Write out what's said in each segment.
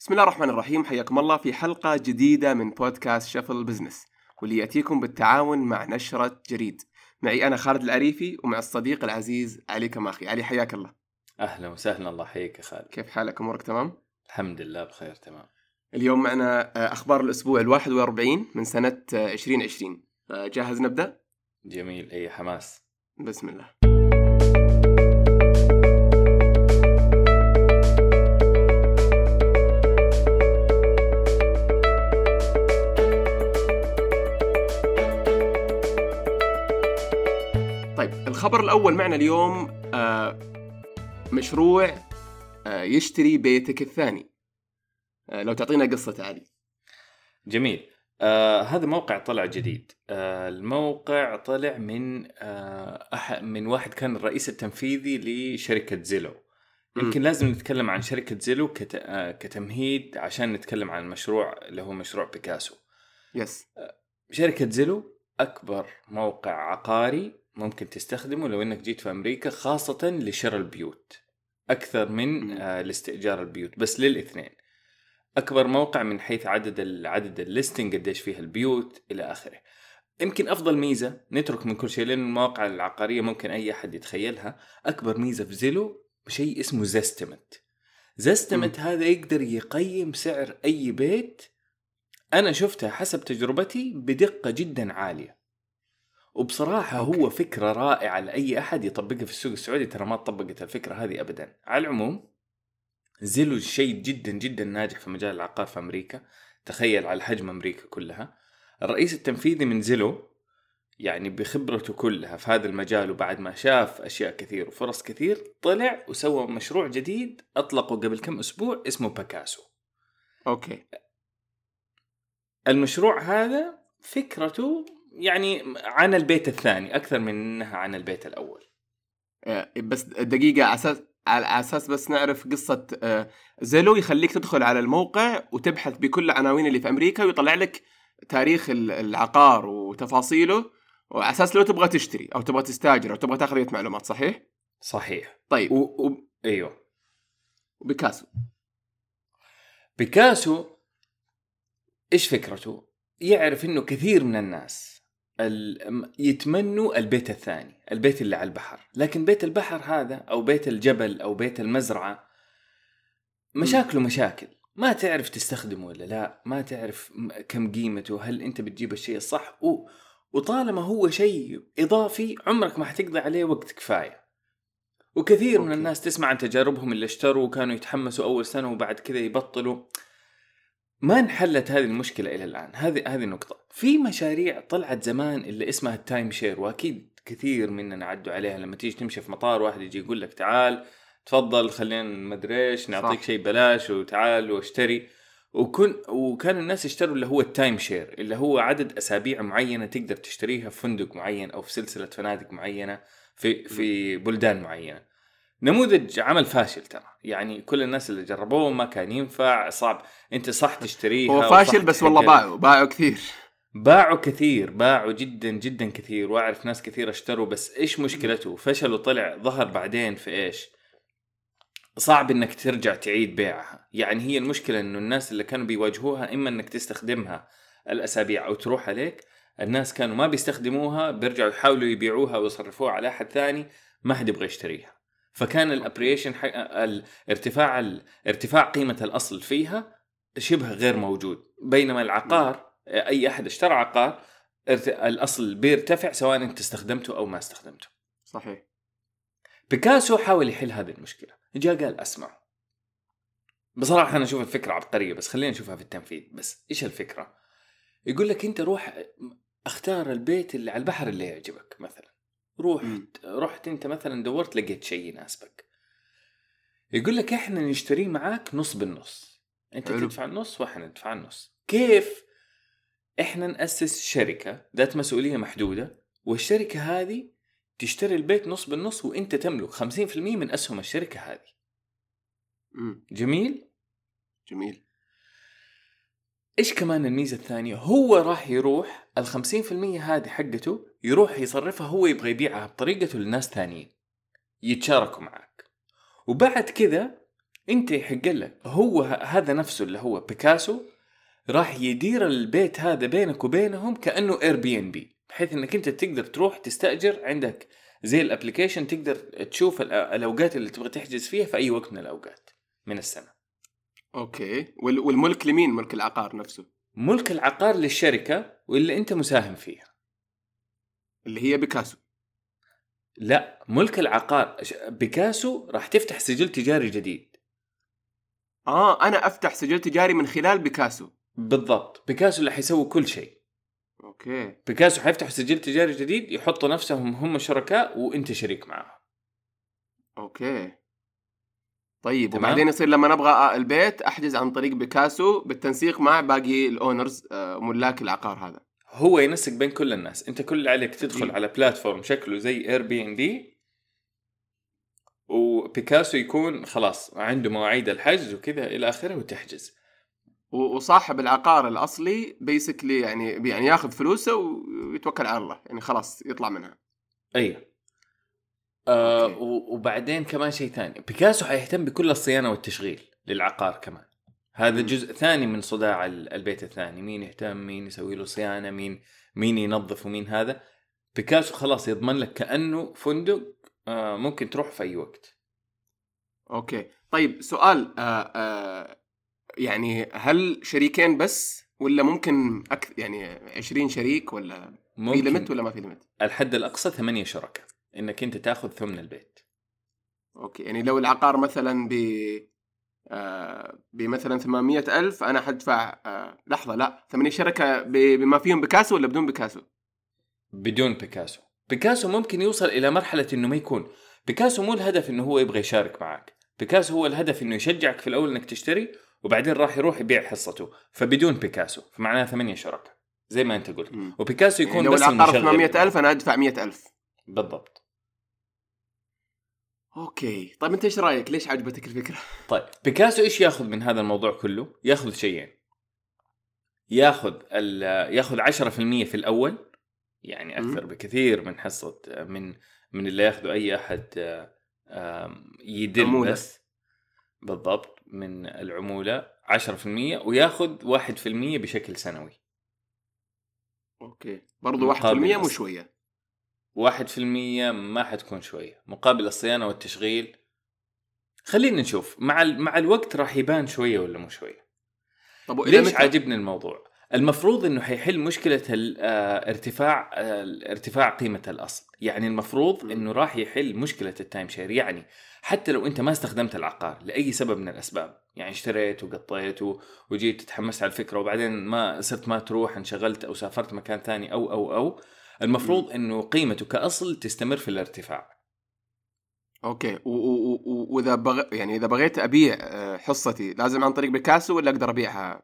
بسم الله الرحمن الرحيم حياكم الله في حلقة جديدة من بودكاست شغل business واللي يأتيكم بالتعاون مع نشرة جريد. معي أنا خالد العريفي ومع الصديق العزيز علي كماخي. علي حياك الله. أهلا وسهلا الله يحييك يا خالد. كيف حالك؟ أمورك تمام؟ الحمد لله بخير تمام. اليوم معنا آه، أخبار الأسبوع الواحد وأربعين من سنة آه، 2020 آه، جاهز نبدأ؟ جميل أي حماس. بسم الله. الخبر الأول معنا اليوم آه، مشروع آه، يشتري بيتك الثاني. آه، لو تعطينا قصة علي. جميل. آه هذا موقع طلع جديد. آه الموقع طلع من آه من واحد كان الرئيس التنفيذي لشركة زيلو. يمكن لازم نتكلم عن شركة زيلو كت... آه كتمهيد عشان نتكلم عن المشروع اللي هو مشروع بيكاسو. يس. شركة Zillow أكبر موقع عقاري ممكن تستخدمه لو إنك جيت في أمريكا خاصة لشراء البيوت. أكثر من. آه لاستئجار البيوت بس للاثنين. أكبر موقع من حيث عدد عدد ال listing قديش فيها البيوت إلى آخره. يمكن أفضل ميزة نترك من كل شيء لأن المواقع العقارية ممكن أي أحد يتخيلها. أكبر ميزة في Zillow شيء اسمه Zestimate Zestimate هذا يقدر يقيم سعر أي بيت أنا شفتها حسب تجربتي بدقة جدا عالية. وبصراحة أوكي. هو فكرة رائعة لأي أحد يطبقها في السوق السعودي. ترى ما طبقت الفكرة هذه أبدا. على العموم زيلو شيء جدا جدا ناجح في مجال العقار في أمريكا. تخيل على حجم أمريكا كلها. الرئيس التنفيذي من زيلو يعني بخبرته كلها في هذا المجال وبعد ما شاف أشياء كثير وفرص كثير طلع وسوى مشروع جديد أطلقه قبل كم أسبوع اسمه باكاسو أوكي. المشروع هذا فكرته يعني عن البيت الثاني أكثر من إنها عن البيت الأول. آه، بس دقيقة على أساس على أساس بس نعرف قصة آه، زيلو يخليك تدخل على الموقع وتبحث بكل العناوين اللي في أمريكا ويطلع لك تاريخ ال- العقار وتفاصيله وعلى أساس لو تبغى تشتري أو تبغى تستاجر أو تبغى تاخذ معلومات صحيح؟ صحيح. طيب. و... و... أيوه. وبيكاسو. بيكاسو إيش فكرته؟ يعرف إنه كثير من الناس ال... يتمنوا البيت الثاني، البيت اللي على البحر، لكن بيت البحر هذا أو بيت الجبل أو بيت المزرعة مشاكله مشاكل، ما تعرف تستخدمه ولا لا، ما تعرف كم قيمته، هل أنت بتجيب الشيء الصح و... وطالما هو شيء إضافي عمرك ما حتقضي عليه وقت كفاية. وكثير من أوكي. الناس تسمع عن تجاربهم اللي اشتروا وكانوا يتحمسوا أول سنة وبعد كذا يبطلوا. ما انحلت هذه المشكلة إلى الآن، هذه هذه نقطة. في مشاريع طلعت زمان اللي اسمها ال time share وأكيد كثير مننا عدوا عليها لما تيجي تمشي في مطار واحد يجي يقول لك تعال تفضل خلينا مدري إيش نعطيك. شيء بلاش وتعال واشتري وكن وكان الناس يشتروا اللي هو ال time share اللي هو عدد أسابيع معينة تقدر تشتريها في فندق معين أو في سلسلة فنادق معينة في في بلدان معينة. نموذج عمل فاشل ترى. يعني كل الناس اللي جربوه ما كان ينفع صعب. انت صح تشتريها هو فاشل بس والله باعوا باعوا كثير. باعوا كثير باعوا جدا جدا كثير. واعرف ناس كثير اشتروا بس إيش مشكلته؟ فشل وطلع ظهر بعدين في إيش؟ صعب إنك ترجع تعيد بيعها. يعني هي المشكلة إنه الناس اللي كانوا بيواجهوها إما إنك تستخدمها الأسابيع أو تروح عليك الناس كانوا ما بيستخدموها بيرجعوا يحاولوا يبيعوها ويصرفوها على أحد ثاني ما حد يبغى يشتريها. فكان الابريشن الارتفاع ارتفاع قيمة الأصل فيها شبه غير موجود. بينما العقار أي أحد اشترى عقار الأصل بيرتفع سواء أنت استخدمته أو ما استخدمته. صحيح. بيكاسو حاول يحل هذه المشكلة. جاء قال أسمع. بصراحة أنا أشوف الفكرة عبقرية بس خلينا نشوفها في التنفيذ. بس إيش الفكرة؟ يقول لك أنت روح أختار البيت اللي على البحر اللي يعجبك مثلا. روح مم. رحت انت مثلا دورت لقيت شيء يناسبك. يقول لك إحنا نشتريه معاك نص بالنص. أنت حلو. تدفع النص وإحنا ندفع النص. كيف؟ إحنا نأسس شركة ذات مسؤولية محدودة والشركة هذه تشتري البيت نص بالنص وإنت تملك 50% من أسهم الشركة هذه. مم. جميل؟ جميل. إيش كمان الميزة الثانية؟ هو راح يروح ال 50% هذه حقته يروح يصرفها هو يبغى يبيعها بطريقته لناس ثانيين. يتشاركوا معك. وبعد كذا أنت يحق لك هو هذا نفسه اللي هو بيكاسو راح يدير البيت هذا بينك وبينهم كأنه Airbnb بحيث إنك أنت تقدر تروح تستأجر عندك زي ال application تقدر تشوف الأوقات اللي تبغى تحجز فيها في أي وقت من الأوقات من السنة. أوكي. وال- والملك لمين؟ ملك العقار نفسه. ملك العقار للشركة واللي أنت مساهم فيها. اللي هي بيكاسو. لا ملك العقار. بيكاسو راح تفتح سجل تجاري جديد. آه أنا أفتح سجل تجاري من خلال بيكاسو. بالضبط. بيكاسو اللي حيسوي كل شيء. أوكي. بيكاسو حيفتح سجل تجاري جديد يحطوا نفسهم هم شركاء وأنت شريك معهم. أوكي. طيب تمام. وبعدين يصير لما نبغى البيت أحجز عن طريق بيكاسو بالتنسيق مع باقي ال owners آه، ملاك العقار هذا. هو ينسق بين كل الناس. أنت كل اللي عليك تدخل. على platform شكله زي Airbnb و Pacaso يكون خلاص عنده مواعيد الحجز وكذا إلى آخره وتحجز. وصاحب العقار الأصلي basically يعني يعني ياخذ فلوسه ويتوكل على الله يعني خلاص يطلع منها. أيوه. آه وبعدين كمان شيء ثاني. بيكاسو حيهتم بكل الصيانة والتشغيل للعقار كمان. هذا. جزء ثاني من صداع ال- البيت الثاني. مين يهتم؟ مين يسوي له صيانة؟ مين مين ينظف ومين هذا؟ بيكاسو خلاص يضمن لك كأنه فندق آه ممكن تروح في أي وقت. أوكي. طيب سؤال آه آه يعني هل شريكين بس ولا ممكن أكثر يعني 20 شريك ولا في limit ممكن ولا ما في limit؟ الحد الأقصى ثمانية شركاء. إنك أنت تأخذ ثمن البيت. أوكي يعني لو العقار مثلا ب آه بمثلا 800 ألف أنا حدفع آه لحظة لا ثمانية شركة بما فيهم بيكاسو ولا بدون بيكاسو؟ بدون Pacaso. Pacaso ممكن يوصل إلى مرحلة إنه ما يكون. بيكاسو مو الهدف إنه هو يبغى يشارك معك. بيكاسو هو الهدف إنه يشجعك في الأول إنك تشتري وبعدين راح يروح يبيع حصته. فبدون بيكاسو فمعناها ثمانية شركاء زي ما أنت قلت. وبيكاسو يعني يكون لو بس العقار المشغل. 800 ألف أنا أدفع 100 ألف. بالضبط. أوكي. طيب أنت إيش رأيك؟ ليش عجبتك الفكرة؟ طيب بيكاسو إيش ياخذ من هذا الموضوع كله؟ ياخذ شيئين. ياخذ ياخذ 10% في الأول يعني أكثر بكثير من حصة من من اللي ياخذه أي أحد يدل. بس. بالضبط من العمولة 10% وياخذ 1% بشكل سنوي. أوكي. برضو 1% مقابل مو بس. شوية 1% ما حتكون شوية مقابل الصيانة والتشغيل خلينا نشوف مع ال- مع الوقت راح يبان شوية ولا مو شوية طب ليش متى؟ عاجبني الموضوع؟ المفروض إنه حيحل مشكلة ال- آه، ارتفاع آه، ارتفاع قيمة الأصل، يعني المفروض. إنه راح يحل مشكلة ال time share، يعني حتى لو أنت ما استخدمت العقار لأي سبب من الأسباب، يعني اشتريت وقطيت وجيت تتحمست على الفكرة وبعدين ما صرت ما تروح انشغلت أو سافرت مكان ثاني أو أو أو المفروض إنه قيمته كأصل تستمر في الارتفاع. أوكي وإذا بغ... يعني إذا بغيت أبيع آه، حصتي لازم عن طريق بيكاسو ولا أقدر أبيعها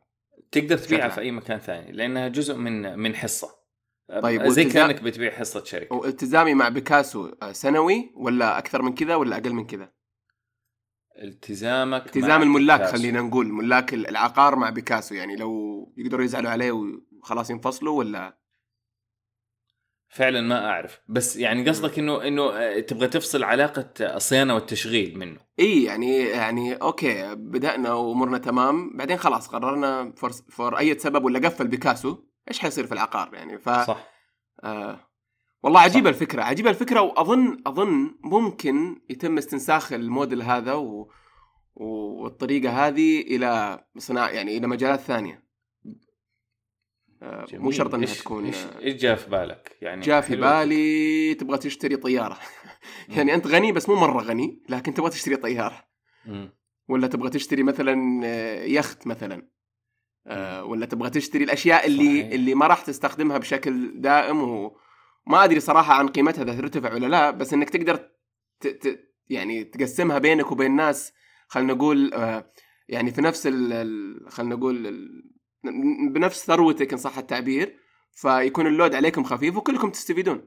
تقدر تبيعها في أي مكان ثاني لأنها جزء من من حصة. طيب، زي والتزام- كأنك بتبيع حصة شركة. والتزامي مع بيكاسو آه، سنوي ولا أكثر من كذا ولا أقل من كذا التزامك مع التزام الملاك بيكاسو. خلينا نقول ملاك العقار مع بيكاسو يعني لو يقدروا يزعلوا عليه وخلاص ينفصلوا ولا فعلا ما أعرف. بس يعني قصدك إنه إنه آه، تبغى تفصل علاقة الصيانة والتشغيل منه. إي يعني يعني أوكي بدأنا وامورنا تمام. بعدين خلاص قررنا فور, فور أي سبب ولا قفل بيكاسو إيش حيصير في العقار يعني؟ ف صح. آه والله عجيبة صح. الفكرة عجيبة الفكرة وأظن أظن ممكن يتم استنساخ الموديل هذا و... والطريقة هذه إلى صناعة يعني إلى مجالات ثانية. آه مو. شرط إنها إيش- تكون إيش آه، إيش جاء في بالك يعني جاء في. بالي تبغى تشتري طيارة يعني أنت غني بس مو مرة غني لكن تبغى تشتري طيارة. ولا تبغى تشتري مثلا آه، يخت مثلا آه، ولا تبغى تشتري الأشياء اللي صحيح. اللي ما راح تستخدمها بشكل دائم وما أدري صراحة عن قيمتها إذا ترتفع ولا لا بس إنك تقدر ت... ت... يعني تقسمها بينك وبين ناس خلينا نقول آه، يعني في نفس ال... ال... خلينا نقول ال... بنفس ثروتك إن صح التعبير فيكون load عليكم خفيف وكلكم تستفيدون.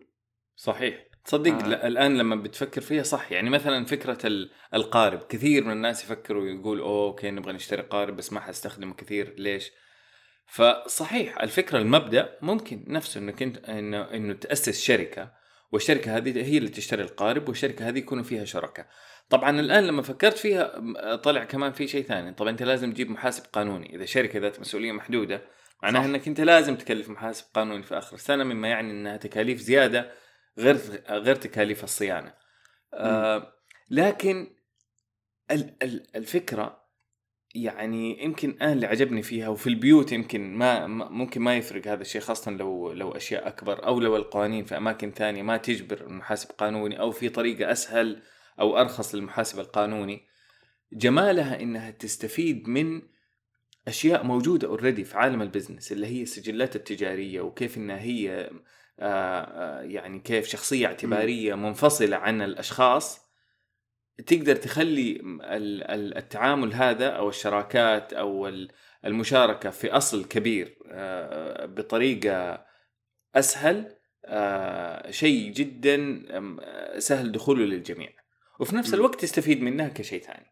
صحيح. تصدق آه. لا الآن لما بتفكر فيها صح. يعني مثلا فكرة ال- القارب. كثير من الناس يفكروا يقول أوه okay نبغى نشتري قارب بس ما حستخدمه كثير. ليش؟ فصحيح الفكرة المبدأ ممكن نفسه إنك أنت انه إنه تأسس شركة والشركة هذه هي اللي تشتري القارب والشركة هذه يكونوا فيها شركاء. طبعا الآن لما فكرت فيها طلع كمان في شيء ثاني. طبعا أنت لازم تجيب محاسب قانوني. إذا شركة ذات مسؤولية محدودة معناها. إنك أنت لازم تكلف محاسب قانوني في آخر السنة مما يعني إنها تكاليف زيادة غير غير تكاليف الصيانة. آه لكن ال- ال- الفكرة يعني يمكن أنا اللي عجبني فيها وفي البيوت يمكن ما ما- ممكن ما يفرق هذا الشيء خاصة لو لو أشياء أكبر أو لو القوانين في أماكن ثانية ما تجبر المحاسب قانوني أو في طريقة أسهل أو أرخص للمحاسب القانوني. جمالها إنها تستفيد من أشياء موجودة already في عالم ال business اللي هي السجلات التجارية وكيف إنها هي آه، آه، يعني كيف شخصية اعتبارية منفصلة عن الأشخاص. تقدر تخلي ال- ال- التعامل هذا أو الشراكات أو ال- المشاركة في أصل كبير آه، بطريقة أسهل آه، شيء جدا سهل دخوله للجميع وفي نفس. الوقت تستفيد منها كشيء ثاني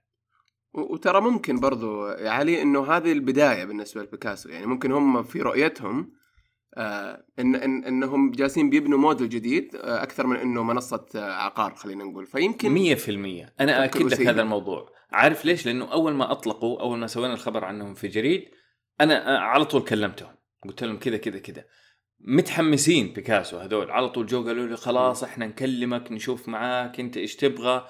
وترى ممكن برضو يا علي إنه هذه البداية بالنسبة لبيكاسو يعني ممكن هم في رؤيتهم آه إن, إن إنهم جالسين بيبنوا موديل جديد آه أكثر من إنه منصة آه عقار خلينا نقول. فيمكن 100% أنا أكد لك. هذا الموضوع. عارف ليش؟ لأنه أول ما أطلقوا أول ما سوينا الخبر عنهم في جريد أنا على طول كلمتهم. قلت لهم كذا كذا كذا. متحمسين بيكاسو هذول. على طول جو قالوا لي خلاص إحنا نكلمك نشوف معاك أنت إيش تبغى؟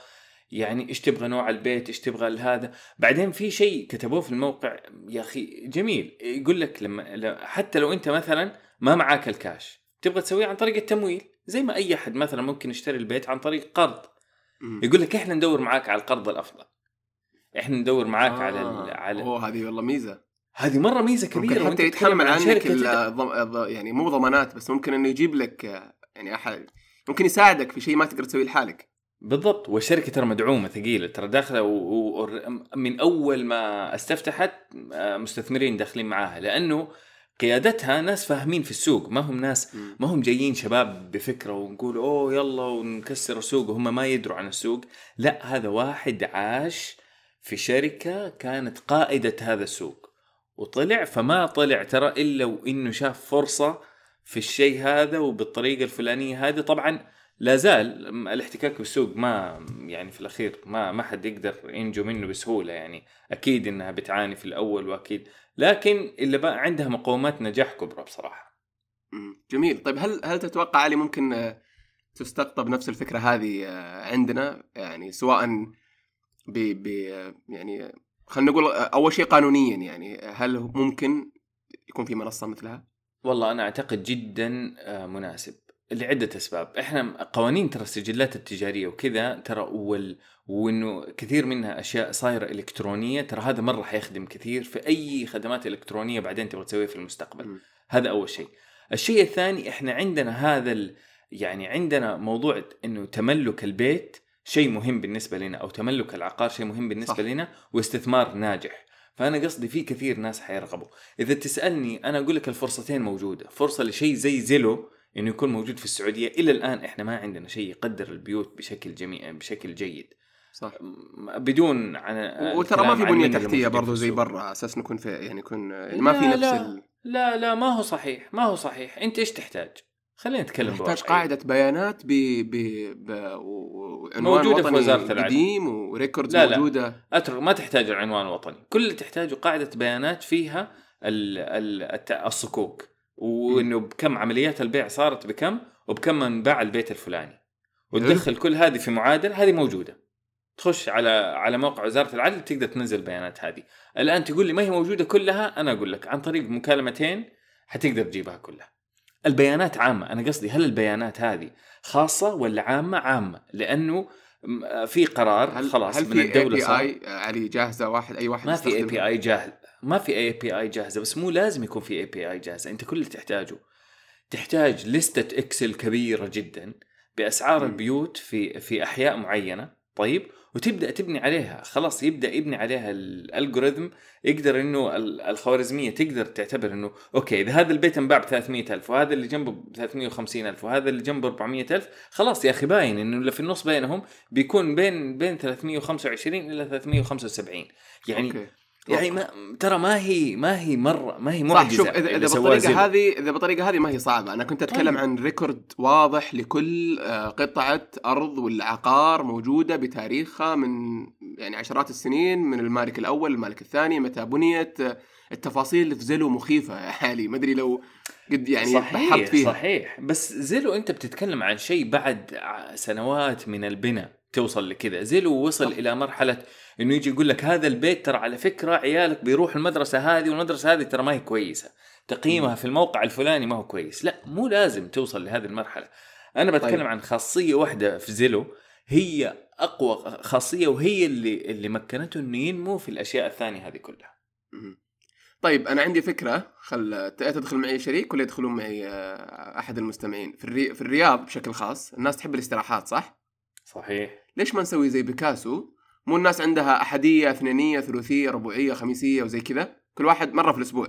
يعني إيش تبغى نوع البيت إيش تبغى هذا بعدين في شيء كتبوه في الموقع يا أخي جميل. يقول لك لما حتى لو أنت مثلا ما معاك الكاش تبغى تسويه عن طريق التمويل. زي ما أي أحد مثلا ممكن يشتري البيت عن طريق قرض. يقول لك إحنا ندور معاك على القرض الأفضل. إحنا ندور معاك آه. على ال... على أوه هذه والله ميزة. هذه مرة ميزة كبيرة. ممكن حتى يتحمل عن عنك الض- يعني مو ضمانات بس ممكن إنه يجيب لك يعني أحد ممكن يساعدك في شيء ما تقدر تسويه لحالك. بالضبط. والشركة ترى مدعومة ثقيلة. ترى داخلة و... و... من أول ما استفتحت آه، مستثمرين داخلين معاها. لأنه قيادتها ناس فاهمين في السوق. ما هم ناس. ما هم جايين شباب بفكرة ونقول أوه يلا ونكسر السوق. وهم ما يدروا عن السوق. لا هذا واحد عاش في شركة كانت قائدة هذا السوق. وطلع فما طلع ترى إلا وإنه شاف فرصة في الشيء هذا وبالطريقة الفلانية هذه. طبعا لا زال الاحتكاك بالسوق ما يعني في الأخير ما ما حد يقدر ينجو منه بسهولة يعني أكيد إنها بتعاني في الأول وأكيد لكن اللي بقى عندها مقومات نجاح كبرى بصراحة. جميل طيب هل هل تتوقع علي ممكن آه، تستقطب نفس الفكرة هذه آه، عندنا يعني سواء ب ب آه، يعني خلينا نقول أول شيء قانونيا يعني هل ممكن يكون في منصة مثلها؟ والله أنا أعتقد جدا مناسب لعدة أسباب، إحنا قوانين ترى السجلات التجارية وكذا ترى وال... وإنه كثير منها أشياء صايرة إلكترونية ترى هذا مرة حيخدم كثير في أي خدمات إلكترونية بعدين تبغى تسويها في المستقبل. مم. هذا أول شيء. الشيء الثاني إحنا عندنا هذا ال... يعني عندنا موضوع إنه تملك البيت شيء مهم بالنسبة لنا أو تملك العقار شيء مهم بالنسبة صح. صح. لنا واستثمار ناجح. فأنا قصدي في كثير ناس حيرغبوا. إذا تسألني أنا أقول لك الفرصتين موجودة فرصة لشيء زي زيلو إنه يكون موجود في السعودية إلى الآن إحنا ما عندنا شيء يقدر البيوت بشكل جميع بشكل جيد صح بدون عن وترى ما في بنية تحتية برضو زي. برا أساس نكون في يعني يكون يعني ما في لا، نفس لا. ال... لا لا ما هو صحيح ما هو صحيح أنت إيش تحتاج خلينا نتكلم نحتاج. قاعدة بيانات ب ب ب وعنوان موجودة في وزارة العدل. قديم وريكوردز لا، لا. أترك ما تحتاج العنوان الوطني كل اللي تحتاجه قاعدة بيانات فيها ال ال الت- الصكوك وإنه بكم عمليات البيع صارت بكم وبكم من باع البيت الفلاني. وتدخل كل هذه في معادله هذه موجودة. تخش على على موقع وزارة العدل تقدر تنزل البيانات هذه. الآن تقول لي ما هي موجودة كلها؟ أنا أقول لك عن طريق مكالمتين حتقدر تجيبها كلها. البيانات عامة. أنا قصدي هل البيانات هذه خاصة ولا عامة؟ عامة. لأنه في قرار هل خلاص هل من في اي الدولة بي اي علي جاهزة؟ واحد أي واحد ما في API جاهز. ما في API جاهزة بس مو لازم يكون في API جاهزة. أنت كل اللي تحتاجه تحتاج لستة Excel كبيرة جدا بأسعار. البيوت في في أحياء معينة. طيب؟ وتبدأ تبني عليها. خلاص يبدأ يبني عليها ال algorithm يقدر إنه ال- الخوارزمية تقدر تعتبر إنه okay إذا هذا البيت انباع ب 300000 وهذا اللي جنبه ب 350000 وهذا اللي جنبه 400000 خلاص يا أخي باين إنه اللي في النص بينهم بيكون بين بين 325 إلى 375 يعني okay. يعني ما ترى ما هي ما هي مره ما هي صح معجزة شوف اذا سواه Zillow. بالطريقة هذه إذا بالطريقة هذه ما هي صعبة. أنا كنت أتكلم طيب. عن record واضح لكل آه، قطعة أرض ولا عقار موجودة بتاريخها من يعني عشرات السنين من المالك الأول المالك الثاني متى بنيت. التفاصيل اللي في زيلو مخيفة يا حالي. ما أدري لو قد يعني صحيح فيها. صحيح. بس زيلو أنت بتتكلم عن شيء بعد سنوات من البناء. توصل لكذا. زيلو وصل صح. إلى مرحلة إنه يجي يقول لك هذا البيت ترى على فكرة عيالك بيروحوا المدرسة هذه والمدرسة هذه ترى ما هي كويسة. تقييمها في الموقع الفلاني ما هو كويس. لا مو لازم توصل لهذه المرحلة. أنا بتكلم طيب. عن خاصية واحدة في زيلو هي أقوى خاصية وهي اللي اللي مكنته إنه ينمو في الأشياء الثانية هذه كلها. طيب أنا عندي فكرة. خل تدخل معي شريك ولا يدخلون معي آه، أحد المستمعين. في, الري... في الرياض بشكل خاص الناس تحب الاستراحات صح؟ صحيح. ليش ما نسوي زي بيكاسو؟ مو الناس عندها أحدية اثنينية ثلاثيه ربوعيه خميسية وزي كذا. كل واحد مرة في الأسبوع.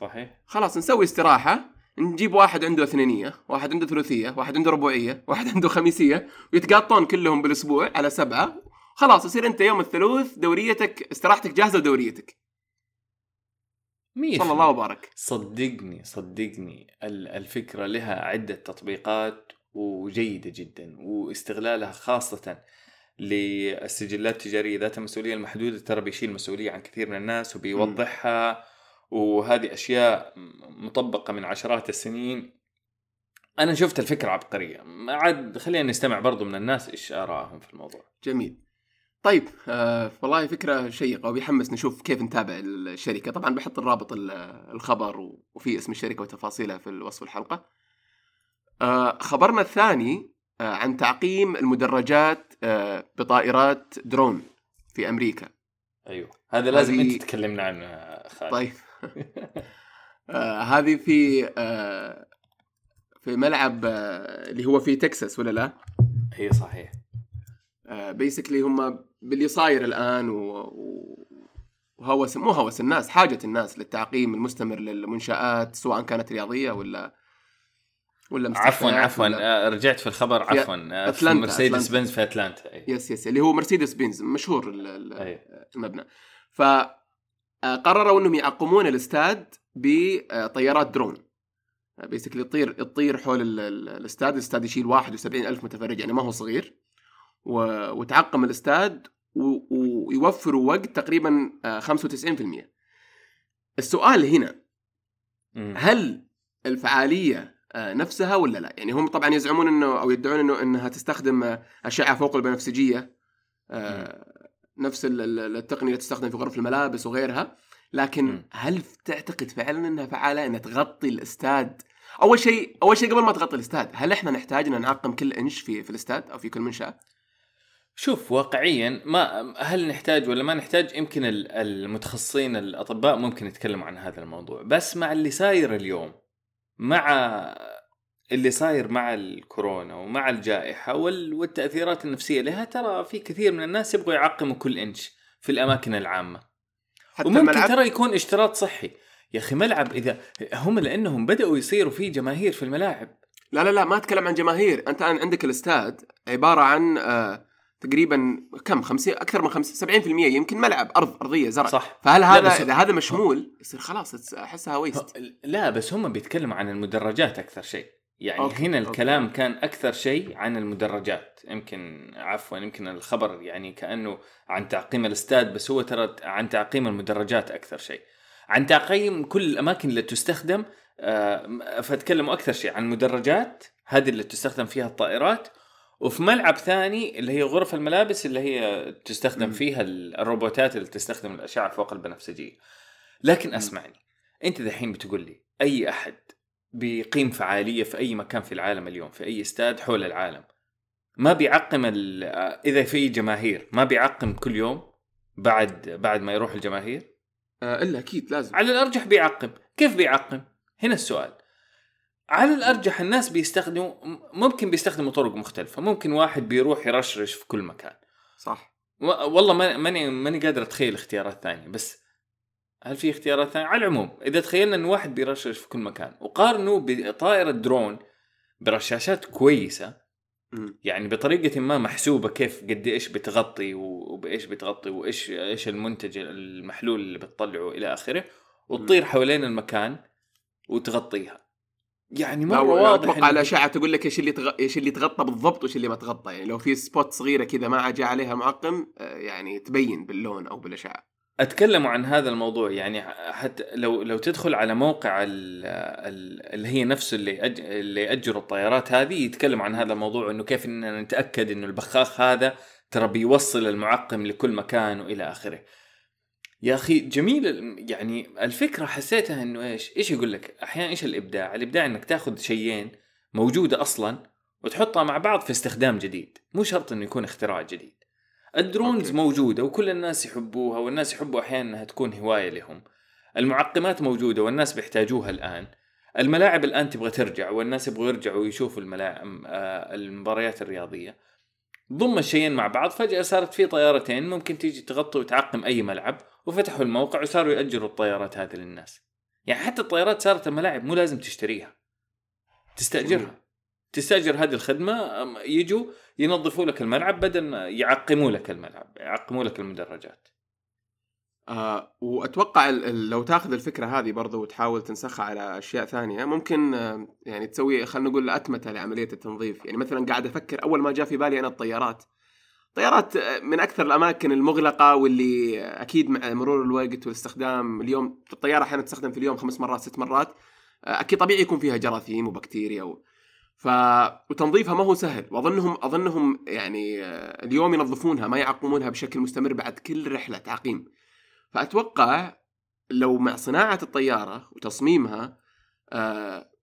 صحيح. خلاص نسوي استراحة. نجيب واحد عنده اثنينية واحد عنده ثلاثيه واحد عنده ربوعيه واحد عنده خميسية ويتقاطون كلهم بالأسبوع على سبعة. خلاص يصير أنت يوم الثلوث دوريتك استراحتك جاهزة ودوريتك. مية صلى الله. وبارك. صدقني صدقني ال- الفكرة لها عدة تطبيقات وجيدة جدا واستغلالها خاصة للسجلات التجارية ذات المسؤولية المحدودة. ترى بيشيل مسؤولية عن كثير من الناس وبيوضحها. وهذه أشياء مطبقة من عشرات السنين. أنا شفت الفكرة عبقرية. ما عاد خلينا نستمع برضو من الناس إيش آرائهم في الموضوع. جميل. طيب آه والله فكرة شيقة وبيحمس نشوف كيف نتابع الشركة. طبعا بحط الرابط ال- الخبر وفي اسم الشركة وتفاصيلها في وصف الحلقة. آه خبرنا الثاني آه عن تعقيم المدرجات آه بطائرات درون في أمريكا أيوه هذا لازم هذه- أنت تكلمنا عنه خالد طيب آه هذه في آه في ملعب آه اللي هو في تكساس ولا لا؟ هي صحيح basically هم باللي صاير الآن. وهوس مو هوس الناس حاجة الناس للتعقيم المستمر للمنشآت سواء كانت رياضية ولا ولا عفوا عفوا ولا... آه، رجعت في الخبر عفوا آه، في مرسيدس. بنز في أتلانتا أي. yes yes اللي هو مرسيدس بنز مشهور. المبنى ف آه، قرروا إنهم يعقمون الاستاد بطيارات درون بيسكلي تطير تطير حول ال- ال- الاستاد الاستاد يشيل 71 ألف متفرج يعني ما هو صغير و... وتعقم الاستاد و... ويوفروا وقت تقريبا آه، 95% السؤال هنا. هل الفعالية نفسها ولا لا؟ يعني هم طبعا يزعمون إنه أو يدعون إنه إنها تستخدم آه، أشعة فوق البنفسجية آه، نفس ال- ال- التقنية اللي تستخدم في غرف الملابس وغيرها لكن. هل تعتقد فعلا إنها فعالة إنها تغطي الاستاد؟ أول شيء أول شيء قبل ما تغطي الاستاد، هل إحنا نحتاج إن نعقم كل إنش في في الاستاد أو في كل منشأة؟ شوف واقعيا ما هل نحتاج ولا ما نحتاج يمكن ال- المتخصصين الأطباء ممكن يتكلموا عن هذا الموضوع بس مع اللي صاير اليوم مع اللي صاير مع الكورونا ومع الجائحة وال- والتأثيرات النفسية لها ترى في كثير من الناس يبغوا يعقموا كل إنش في الأماكن العامة. حتى وممكن الملعب ترى يكون اشتراط صحي. يا أخي ملعب إذا هم لأنهم بدأوا يصيروا فيه جماهير في الملاعب. لا لا لا ما أتكلم عن جماهير. الان عندك الاستاد عبارة عن آه تقريبا كم؟ 50 أكثر من 50 70% يمكن ملعب ارض أرضية زرع. صح. فهل هذا إذا هذا مشمول يصير خلاص أحسها waste لا بس هم بيتكلموا عن المدرجات أكثر شيء. يعني okay،. هنا. الكلام okay. كان أكثر شيء عن المدرجات. يمكن عفوا يمكن الخبر يعني كأنه عن تعقيم الاستاد بس هو ترى عن تعقيم المدرجات أكثر شيء. عن تعقيم كل الأماكن اللي تستخدم آه، فتكلموا أكثر شيء عن مدرجات. هذه اللي تستخدم فيها الطائرات. وفي ملعب ثاني اللي هي غرف الملابس اللي هي تستخدم مم. فيها الروبوتات اللي تستخدم الأشعة فوق البنفسجية. لكن. اسمعني أنت دحين بتقول لي أي أحد بيقيم فعالية في أي مكان في العالم اليوم في أي استاد حول العالم ما بيعقم إذا في جماهير ما بيعقم كل يوم بعد بعد ما يروح الجماهير؟ آه إلا أكيد لازم. على الأرجح بيعقم. كيف بيعقم؟ هنا السؤال. على الأرجح الناس بيستخدموا ممكن بيستخدموا طرق مختلفة. ممكن واحد بيروح يرشرش في كل مكان. صح. والله ما- ماني ماني قادر أتخيل اختيارات ثانية بس هل في اختيارات ثانية؟ على العموم إذا تخيلنا إن واحد بيرشش في كل مكان وقارنوا بطائرة درون برشاشات كويسة. يعني بطريقة ما محسوبة كيف قد إيش بتغطي وبإيش بتغطي وإيش إيش المنتج المحلول اللي بتطلعه إلى آخره وتطير حوالين المكان وتغطيها. يعني مرة واضح أتوقع إنه- الاشعه تقول لك إيش اللي تغ... إيش اللي تغطى بالضبط وإيش اللي ما تغطى. يعني لو في سبوت صغيرة كذا ما جاء عليها معقم آه، يعني تبين باللون أو بالأشعة. اتكلموا عن هذا الموضوع. يعني حتى لو لو تدخل على موقع ال ال اللي هي نفسه اللي أج اللي اجروا الطيارات هذه يتكلم عن هذا الموضوع انه كيف إننا نتأكد إنه البخاخ هذا ترى بيوصل المعقم لكل مكان وإلى آخره. يا أخي جميل يعني الفكرة حسيتها إنه إيش؟ إيش يقول لك؟ أحيانا إيش الإبداع؟ الإبداع إنك تاخذ شيئين موجودة أصلا وتحطها مع بعض في استخدام جديد، مو شرط إنه يكون اختراع جديد. ال drones okay. موجودة وكل الناس يحبوها والناس يحبوا أحيانا إنها تكون هواية لهم. المعقمات موجودة والناس بيحتاجوها الآن. الملاعب الآن تبغى ترجع والناس يبغوا يرجعوا يشوفوا الملاعب آه، المباريات الرياضية. ضم الشيئين مع بعض فجأة صارت في طيارتين ممكن تيجي تغطي وتعقم أي ملعب وفتحوا الموقع وصاروا يأجروا الطيارات هذه للناس. يعني حتى الطيارات صارت الملاعب مو لازم تشتريها. تستأجرها. تستأجر هذه الخدمة أم- يجوا ينظفوا لك الملعب بدل ما يعقموا لك الملعب يعقموا لك المدرجات آه وأتوقع لو تاخذ الفكرة هذه برضو وتحاول تنسخها على أشياء ثانية ممكن آه يعني تسوي خلينا نقول أتمتة لعملية التنظيف يعني مثلا قاعد أفكر أول ما جاء في بالي أنا الطيارات طيارات آه، من أكثر الأماكن المغلقة واللي أكيد مع مرور الوقت والاستخدام اليوم الطيارة أحيانا تستخدم في اليوم خمس مرات ست مرات آه، أكيد طبيعي يكون فيها جراثيم وبكتيريا و... ف وتنظيفها ما هو سهل. وأظنهم أظنهم يعني آه، اليوم ينظفونها ما يعقمونها بشكل مستمر بعد كل رحلة تعقيم. فأتوقع لو مع صناعة الطيارة وتصميمها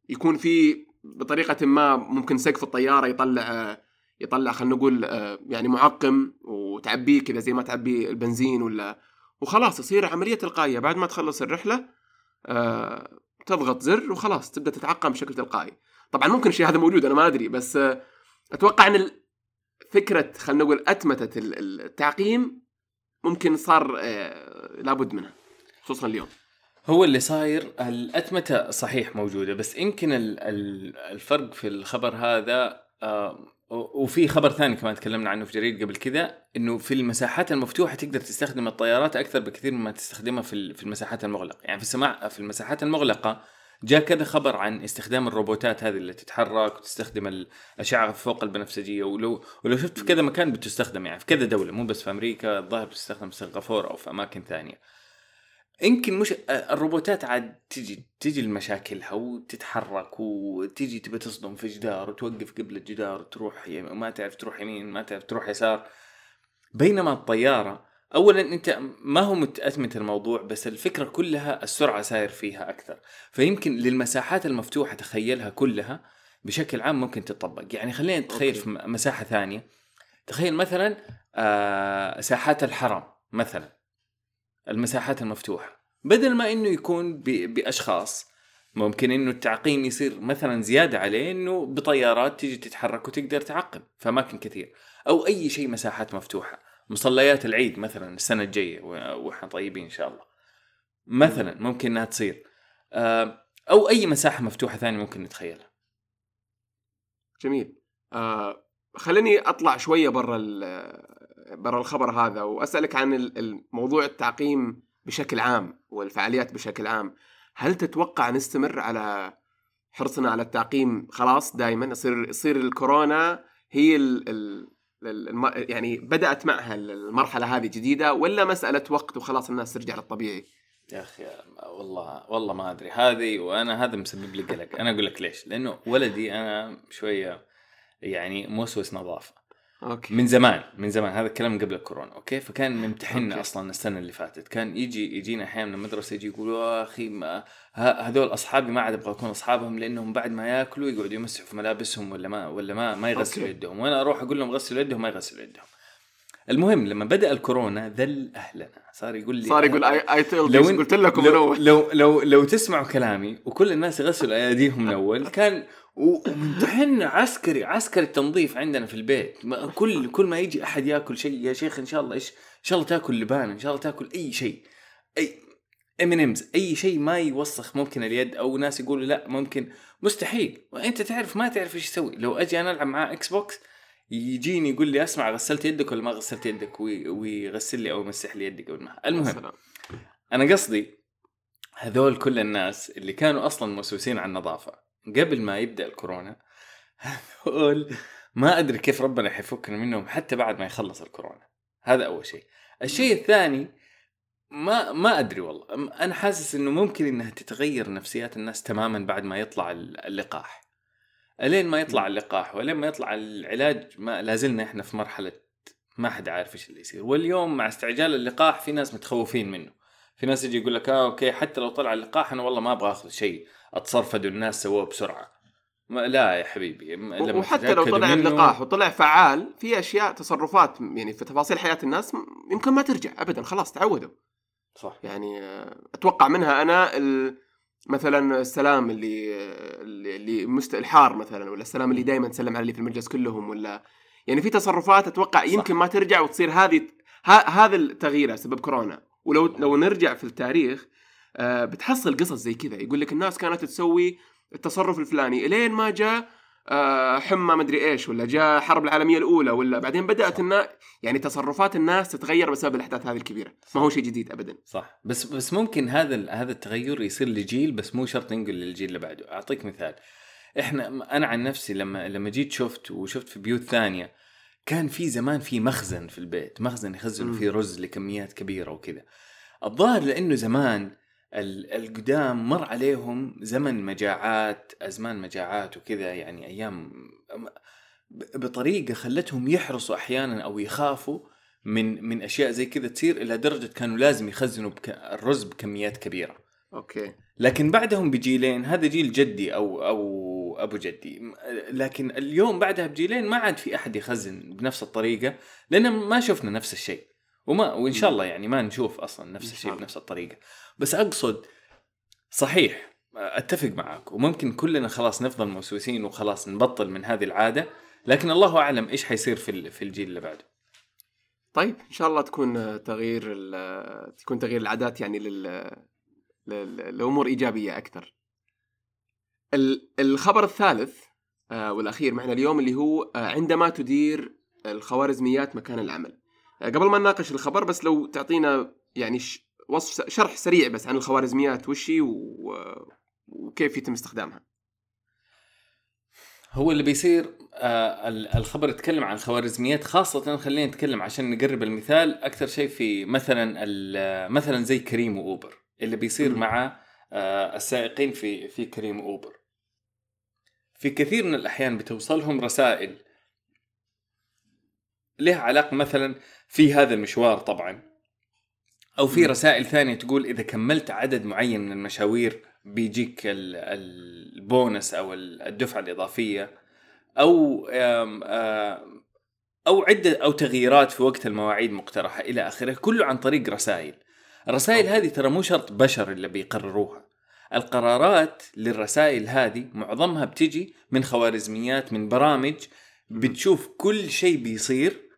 يكون في بطريقة ما ممكن سقف الطيارة يطلع يطلع خلينا نقول آه، يعني معقم وتعبيه كذا زي ما تعبي البنزين ولا وخلاص يصير عملية تلقائية. بعد ما تخلص الرحلة آه، تضغط زر وخلاص تبدأ تتعقم بشكل تلقائي. طبعا ممكن الشيء هذا موجود أنا ما أدري بس آه، أتوقع إن فكرة خلينا نقول ال- التعقيم ممكن صار لابد منها خصوصا اليوم. هو اللي صاير الأتمتة صحيح موجودة بس يمكن ال- ال- الفرق في الخبر هذا وفي خبر ثاني كمان تكلمنا عنه في جريد قبل كذا إنه في المساحات المفتوحة تقدر تستخدم الطيارات أكثر بكثير مما تستخدمها في في المساحات المغلقة، يعني في السماع في المساحات المغلقة جاء كذا خبر عن استخدام الروبوتات هذه اللي تتحرك وتستخدم الاشعه فوق البنفسجية ولو ولو شفت في كذا مكان بتستخدم يعني في كذا دولة مو بس في أمريكا الظاهر بتستخدم في سنغافورة أو في أماكن ثانية. يمكن مش الروبوتات عاد تجي تجي لمشاكلها وتتحرك وتجي تبي تصدم في جدار وتوقف قبل الجدار وتروح يم... ما تعرف تروح يمين ما تعرف تروح يسار. بينما الطيارة اولا أنت ما هو متأتمت الموضوع بس الفكرة كلها السرعة ساير فيها أكثر. فيمكن للمساحات المفتوحة تخيلها كلها بشكل عام ممكن تطبق يعني خلينا نتخيل. في مساحة ثانية. تخيل مثلا آه ساحات الحرم مثلا. المساحات المفتوحة. بدل ما إنه يكون بأشخاص ممكن إنه التعقيم يصير مثلا زيادة عليه إنه بطيارات تيجي تتحرك وتقدر تعقم في اماكن كثير أو أي شيء مساحات مفتوحة. مصليات العيد مثلا السنة الجاية وإحنا طيبين إن شاء الله. مثلا ممكن إنها تصير. آه، أو أي مساحة مفتوحة ثانية ممكن نتخيلها. جميل. آه خليني أطلع شوية برا برا الخبر هذا وأسألك عن الموضوع التعقيم بشكل عام والفعاليات بشكل عام. هل تتوقع نستمر على حرصنا على التعقيم؟ خلاص دائما يصير يصير الكورونا هي ال ال الم- يعني بدأت معها المرحلة هذه جديدة ولا مسألة وقت وخلاص الناس ترجع للطبيعي؟ يا أخي والله والله ما أدري. هذه وأنا هذا مسبب لي قلق. أنا أقول لك ليش؟ لأنه ولدي أنا شوية يعني موسوس نظافة. okay. من زمان من زمان. هذا الكلام من قبل الكورونا okay؟ فكان ممتحنا. أصلا السنة اللي فاتت. كان يجي يجينا أحيانا من المدرسة يجي يقول يا أخي ما هذول أصحابي ما عاد أبغى أكون أصحابهم لأنهم بعد ما ياكلوا يقعدوا يمسحوا في ملابسهم ولا ما ولا ما ما يغسلوا. يدهم. وأنا أروح أقول لهم غسلوا يدهم ما يغسلوا يدهم. المهم لما بدأ الكورونا ذل أهلنا. صار يقول لي صار يقول اي لو قلت لكم لو لو لو, لو تسمعوا كلامي وكل الناس يغسلوا ايديهم من اول كان وممتحن عسكري عسكري التنظيف عندنا في البيت. ما- كل كل ما يجي أحد ياكل شيء يا شيخ إن شاء الله إيش؟ إن شاء الله تاكل لبان إن شاء الله تاكل أي شيء. أي M&M's أي شيء ما يوسخ ممكن اليد أو ناس يقولوا لا ممكن. مستحيل. وأنت تعرف ما تعرف إيش تسوي لو أجي أنا ألعب معاه Xbox يجيني يقول لي أسمع غسلت يدك ولا ما غسلت يدك؟ وي- ويغسل لي أو يمسح لي يدي قبل ما المهم. أنا قصدي هذول كل الناس اللي كانوا أصلا موسوسين على النظافة. قبل ما يبدأ الكورونا هذول ما أدري كيف ربنا حيفكنا منهم حتى بعد ما يخلص الكورونا. هذا أول شيء. الشيء الثاني ما ما أدري والله. أنا حاسس إنه ممكن إنها تتغير نفسيات الناس تماما بعد ما يطلع ال- اللقاح. ألين ما يطلع اللقاح وألين ما يطلع العلاج ما لازلنا إحنا في مرحلة ما حد عارف إيش اللي يصير. واليوم مع استعجال اللقاح في ناس متخوفين منه. في ناس يجي يقول لك آه أوكي حتى لو طلع اللقاح أنا والله ما أبغى آخذ شيء. اتصرفدوا الناس سووه بسرعة. ما لا يا حبيبي لما وحتى لو طلع منه- اللقاح وطلع فعال في أشياء تصرفات يعني في تفاصيل حياة الناس يمكن ما ترجع ابدا خلاص تعودوا. صح. يعني آه، أتوقع منها أنا ال- مثلا السلام اللي اللي مست... الحار مثلا ولا السلام اللي دائما تسلم على اللي في المجلس كلهم ولا يعني في تصرفات أتوقع صح. يمكن ما ترجع وتصير هذه ه... هذا التغيير سبب كورونا. ولو لو نرجع في التاريخ بتحصل قصص زي كذا. يقول لك الناس كانت تسوي التصرف الفلاني. إلين ما جاء آه، حمى مدري إيش ولا جاء الحرب العالمية الأولى ولا بعدين بدأت صح. النا... يعني تصرفات الناس تتغير بسبب الأحداث هذه الكبيرة. ما هو شيء جديد ابدا. صح. بس بس ممكن هذا هذا التغير يصير لجيل بس مو شرط ينقل للجيل اللي بعده. أعطيك مثال. إحنا أنا عن نفسي لما لما جيت شفت وشفت في بيوت ثانية كان في زمان في مخزن في البيت. مخزن يخزنوا مم. فيه رز لكميات كبيرة وكذا. الظاهر لأنه زمان القدام مر عليهم زمن مجاعات أزمان مجاعات وكذا يعني أيام بطريقة خلتهم يحرصوا أحيانا أو يخافوا من من أشياء زي كذا تصير إلى درجة كانوا لازم يخزنوا الرز بكميات كبيرة. أوكي. لكن بعدهم بجيلين هذا جيل جدي أو أو أبو جدي. لكن اليوم بعدها بجيلين ما عاد في أحد يخزن بنفس الطريقة لأن ما شفنا نفس الشيء. وما وإن شاء الله يعني ما نشوف أصلا نفس الشيء. بنفس الطريقة بس أقصد صحيح أتفق معك وممكن كلنا خلاص نفضل موسوسين وخلاص نبطل من هذه العادة لكن الله أعلم إيش حيصير في في الجيل اللي بعده طيب إن شاء الله تكون تغيير تكون تغيير العادات يعني لل لل- لأمور إيجابية أكثر. ال- الخبر الثالث آه، والأخير معنا اليوم اللي هو آه، عندما تدير الخوارزميات مكان العمل. آه، قبل ما نناقش الخبر بس لو تعطينا يعني وصف شرح سريع بس عن الخوارزميات وش هي وكيف يتم استخدامها. هو اللي بيصير آه ال- الخبر يتكلم عن الخوارزميات خاصة خلينا نتكلم عشان نقرب المثال أكثر شيء في مثلا مثلا زي كريم وأوبر اللي بيصير. مع آه السائقين في في كريم وأوبر في كثير من الأحيان بتوصلهم رسائل لها علاقة مثلا في هذا المشوار طبعا. أو في. رسائل ثانية تقول إذا كملت عدد معين من المشاوير بيجيك ال- البونس أو ال- الدفعة الإضافية أو أو عدة أو تغييرات في وقت المواعيد مقترحة إلى آخره كله عن طريق رسائل. الرسائل هذه ترى مو شرط بشر اللي بيقرروها. القرارات للرسائل هذه معظمها بتجي من خوارزميات من برامج بتشوف كل شيء بيصير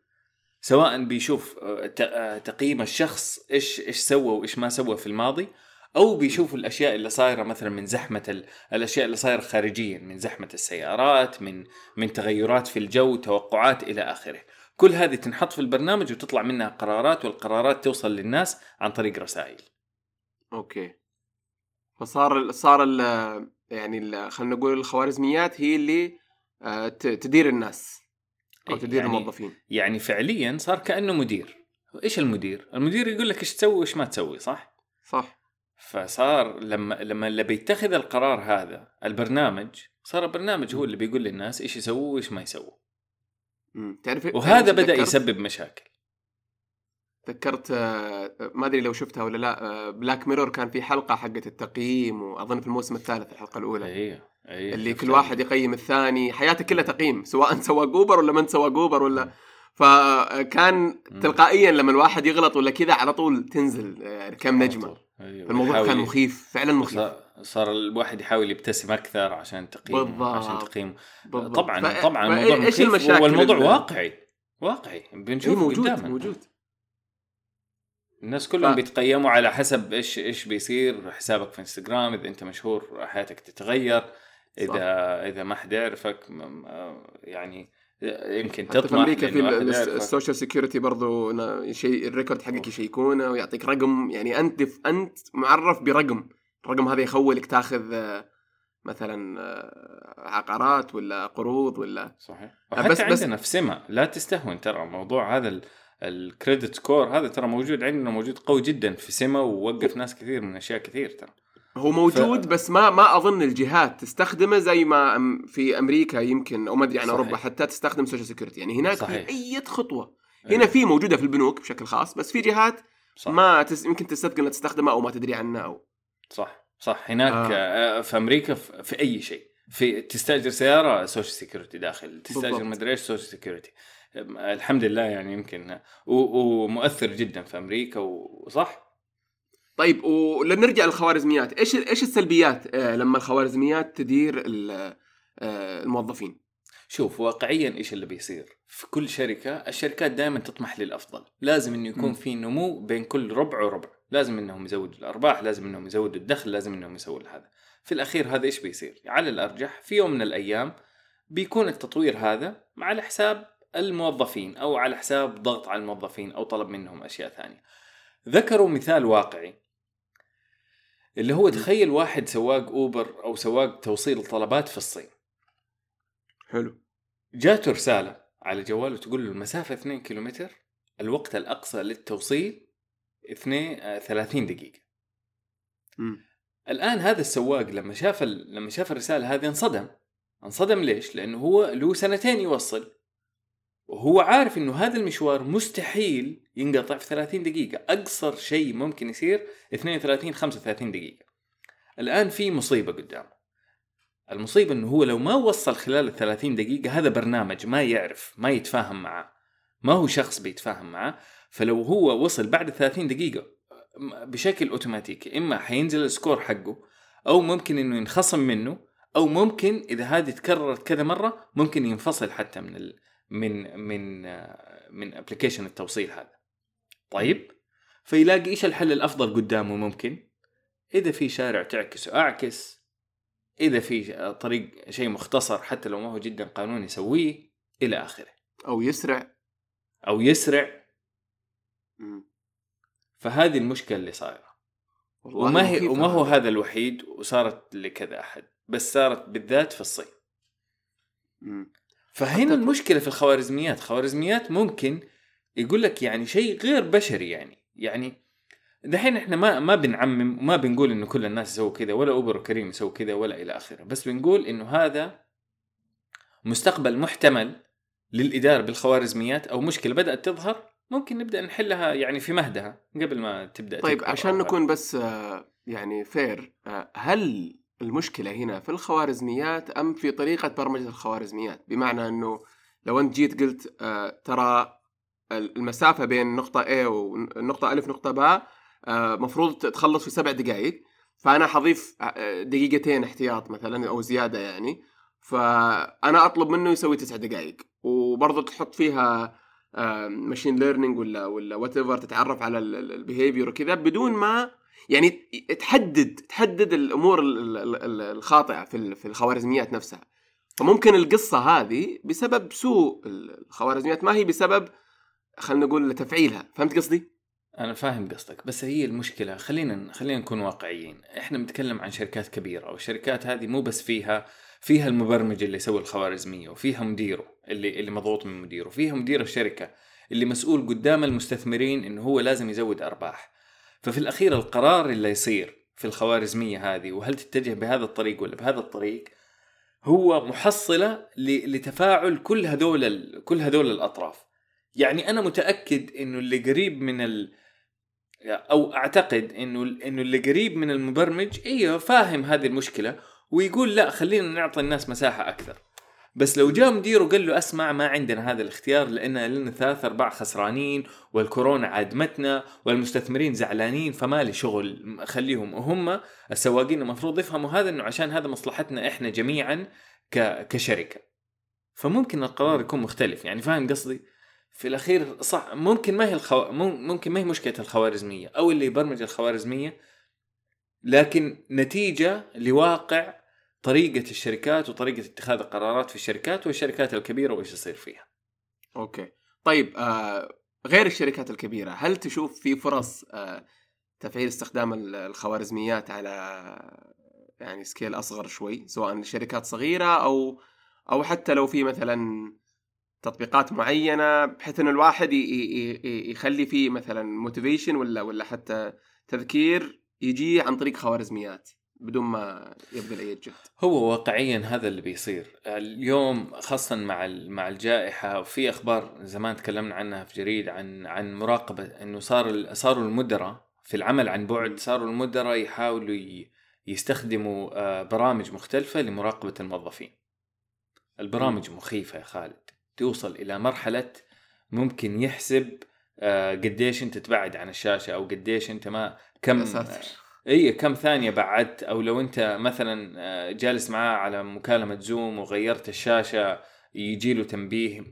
سواء بيشوف آه، آه، تقييم الشخص إيش إيش سوى وإيش ما سوى في الماضي أو بيشوفوا الأشياء اللي صايرة مثلا من زحمة ال... الأشياء اللي صايرة خارجيا من زحمة السيارات من من تغيرات في الجو توقعات إلى آخره. كل هذه تنحط في البرنامج وتطلع منها قرارات والقرارات توصل للناس عن طريق رسائل. أوكي. فصار صار ال يعني خلينا نقول الخوارزميات هي اللي آه، تدير الناس. أو إيه، تدير يعني- الموظفين. يعني فعليا صار كأنه مدير. إيش المدير؟ المدير يقول لك إيش تسوي وإيش ما تسوي صح؟ صح. فصار لما لما اللي بيتخذ القرار هذا البرنامج صار البرنامج هو اللي بيقول للناس إيش يسووا وإيش ما يسووا. تعرف وهذا بدأ تذكرت- يسبب مشاكل. تذكرت آه، ما أدري لو شفتها ولا لا Black Mirror كان في حلقة حقت التقييم وأظن في الموسم الثالث الحلقة الأولى. أيوه أيوه اللي كل واحد يقيم الثاني. حياته كلها تقييم سواء سواء Uber ولا ما انت سواء Uber ولا. فكان. تلقائيا لما الواحد يغلط ولا كذا على طول تنزل آه، كم نجمة. أيوة. فالموضوع ويحاول كان مخيف فعلا مخيف. صار- الواحد يحاول يبتسم أكثر عشان تقييم بالضبط. عشان تقييم بالضبط. طبعا ف- طبعا فإيه- الموضوع إيش المشاكل والموضوع اللي- واقعي. واقعي. إيه بنشوفه موجود قدامنا. موجود. الناس كلهم ف- بيتقيموا على حسب إيش إيش بيصير. حسابك في إنستغرام إذا أنت مشهور حياتك تتغير. اذا صح. إذا ما حد يعرفك يعني يمكن حتى في تطمح أمريكا في. السوشيال security برضو شيء ال record حقك. يشيكونه ويعطيك رقم يعني أنت أنت معرف برقم الرقم هذا يخولك تاخذ آه، مثلا آه، عقارات ولا قروض ولا صحيح بس- وحتى بس- عندنا في سما لا تستهون ترى موضوع هذا ال- ال credit score هذا ترى موجود عندنا موجود قوي جدا في سما ووقف ناس كثير من أشياء كثير ترى هو موجود بس ما ما أظن الجهات تستخدمه زي ما في أمريكا يمكن أو ما أدري عن. أوروبا حتى تستخدم social security يعني هناك صحيح. في اي خطوه هنا في موجودة في البنوك بشكل خاص بس في جهات صح. ما تس... يمكن تستثقل إنها تستخدمها أو ما تدري عنها أو صح صح هناك آه. آه. في أمريكا في, في أي شيء في تستأجر سيارة social security داخل تستأجر بالضبط. مدري إيش social security الحمد لله يعني يمكن و- ومؤثر جدا في أمريكا وصح طيب ولنرجع للخوارزميات. إيش إيش السلبيات آه، لما الخوارزميات تدير آه، الموظفين؟ شوف واقعيا إيش اللي بيصير؟ في كل شركة الشركات دائما تطمح للأفضل. لازم إنه يكون. في نمو بين كل ربع وربع. لازم إنهم يزودوا الأرباح لازم إنهم يزودوا الدخل لازم إنهم يسووا هذا. في الأخير هذا إيش بيصير؟ على الأرجح في يوم من الأيام بيكون التطوير هذا على حساب الموظفين أو على حساب ضغط على الموظفين أو طلب منهم أشياء ثانية. ذكروا مثال واقعي اللي هو تخيل واحد سواق أوبر أو سواق توصيل طلبات في الصين. حلو. جاته رسالة على جواله تقول له المسافة 2 كيلومتر الوقت الأقصى للتوصيل 2 آه، 30 دقيقة. مم. الآن هذا السواق لما شاف ال... لما شاف الرسالة هذه انصدم. انصدم ليش؟ لأنه هو له سنتين يوصل. وهو عارف إنه هذا المشوار مستحيل ينقطع في 30 دقيقة، أقصر شيء ممكن يصير 32 35 دقيقة. الآن في مصيبة قدامه. المصيبة إنه هو لو ما وصل خلال ال 30 دقيقة هذا برنامج ما يعرف ما يتفاهم معه. ما هو شخص بيتفاهم معه، فلو هو وصل بعد 30 دقيقة بشكل أوتوماتيكي إما حينزل ال score حقه أو ممكن إنه ينخصم منه أو ممكن إذا هذه تكررت كذا مرة ممكن ينفصل حتى من ال من من آه، من application التوصيل هذا طيب. فيلاقي إيش الحل الأفضل قدامه ممكن. إذا في شارع تعكسه أعكس. إذا في طريق شيء مختصر حتى لو ما هو جدا قانوني يسويه إلى آخره. أو يسرع. أو يسرع. فهذه المشكلة اللي صايرة. وما هي وما هو. هذا الوحيد وصارت لكذا أحد بس صارت بالذات في الصين. فهنا المشكلة في الخوارزميات. خوارزميات ممكن يقول لك يعني شيء غير بشري يعني. يعني دحين إحنا ما ما بنعمم وما بنقول إنه كل الناس يسووا كذا ولا أوبر وكريم يسووا كذا ولا إلى آخره. بس بنقول إنه هذا مستقبل محتمل للإدارة بالخوارزميات أو مشكلة بدأت تظهر ممكن نبدأ نحلها يعني في مهدها قبل ما تبدأ طيب عشان نكون بس آه، يعني فير آه، هل المشكلة هنا في الخوارزميات أم في طريقة برمجة الخوارزميات؟ بمعنى أنه لو أنت جيت قلت آه، ترى المسافة بين نقطة A ونقطة ألف نقطة باء آه، مفروض تخلص في سبع دقائق فأنا حضيف آه، دقيقتين احتياط مثلا أو زيادة يعني. فأنا أطلب منه يسوي تسع دقائق وبرضه تحط فيها machine learning ولا ولا whatever تتعرف على ال behavior وكذا بدون ما يعني تحدد تحدد الأمور ال- ال- ال- الخاطئة في في الخوارزميات نفسها. فممكن القصة هذه بسبب سوء الخوارزميات. ما هي بسبب خلينا نقول تفعيلها فهمت قصدي؟ أنا فاهم قصدك بس هي المشكلة خلينا خلينا نكون واقعيين. إحنا بنتكلم عن شركات كبيرة والشركات هذه مو بس فيها فيها المبرمج اللي يسوي الخوارزمية وفيها مديره اللي اللي مضغوط من مديره وفيها مدير الشركة اللي مسؤول قدام المستثمرين إنه هو لازم يزود أرباح. ففي الأخير القرار اللي يصير في الخوارزمية هذه وهل تتجه بهذا الطريق ولا بهذا الطريق هو محصلة لتفاعل كل هذول كل هذول الأطراف. يعني أنا متأكد إنه اللي قريب من ال أو أعتقد إنه إنه اللي قريب من المبرمج إيوه فاهم هذه المشكلة ويقول لا خلينا نعطي الناس مساحة أكثر بس لو جاء مديره وقال له أسمع ما عندنا هذا الاختيار لأن لنا ثلاث أرباع خسرانين والكورونا عادمتنا والمستثمرين زعلانين فما لي شغل خليهم وهم السواقين المفروض يفهموا هذا إنه عشان هذا مصلحتنا إحنا جميعا. كشركة فممكن القرار يكون مختلف يعني فاهم قصدي في الأخير صح ممكن ما هي الخو... مم- ممكن ما هي مشكلة الخوارزمية أو اللي يبرمج الخوارزمية لكن نتيجة لواقع طريقة الشركات وطريقة اتخاذ القرارات في الشركات والشركات الكبيرة وإيش يصير فيها. okay. طيب آه غير الشركات الكبيرة هل تشوف في فرص آه تفعيل استخدام ال- الخوارزميات على يعني scale أصغر شوي سواء لشركات صغيرة أو أو حتى لو في مثلا تطبيقات معينة بحيث إنه الواحد يخلي فيه مثلا motivation ولا ولا حتى تذكير يجي عن طريق خوارزميات بدون ما يبذل اي جهد هو واقعيا هذا اللي بيصير. اليوم خاصة مع مع الجائحة وفي أخبار زمان تكلمنا عنها في جريد عن عن مراقبة إنه صار صاروا المدراء في العمل عن بعد صاروا المدراء يحاولوا يستخدموا آه، برامج مختلفة لمراقبة الموظفين. البرامج مخيفة يا خالد. توصل إلى مرحلة ممكن يحسب آه، قديش أنت تبعد عن الشاشة أو قديش أنت ما كم اي كم ثانية بعدت. أو لو أنت مثلا آه، جالس معاه على مكالمة زوم وغيرت الشاشة يجي له تنبيه.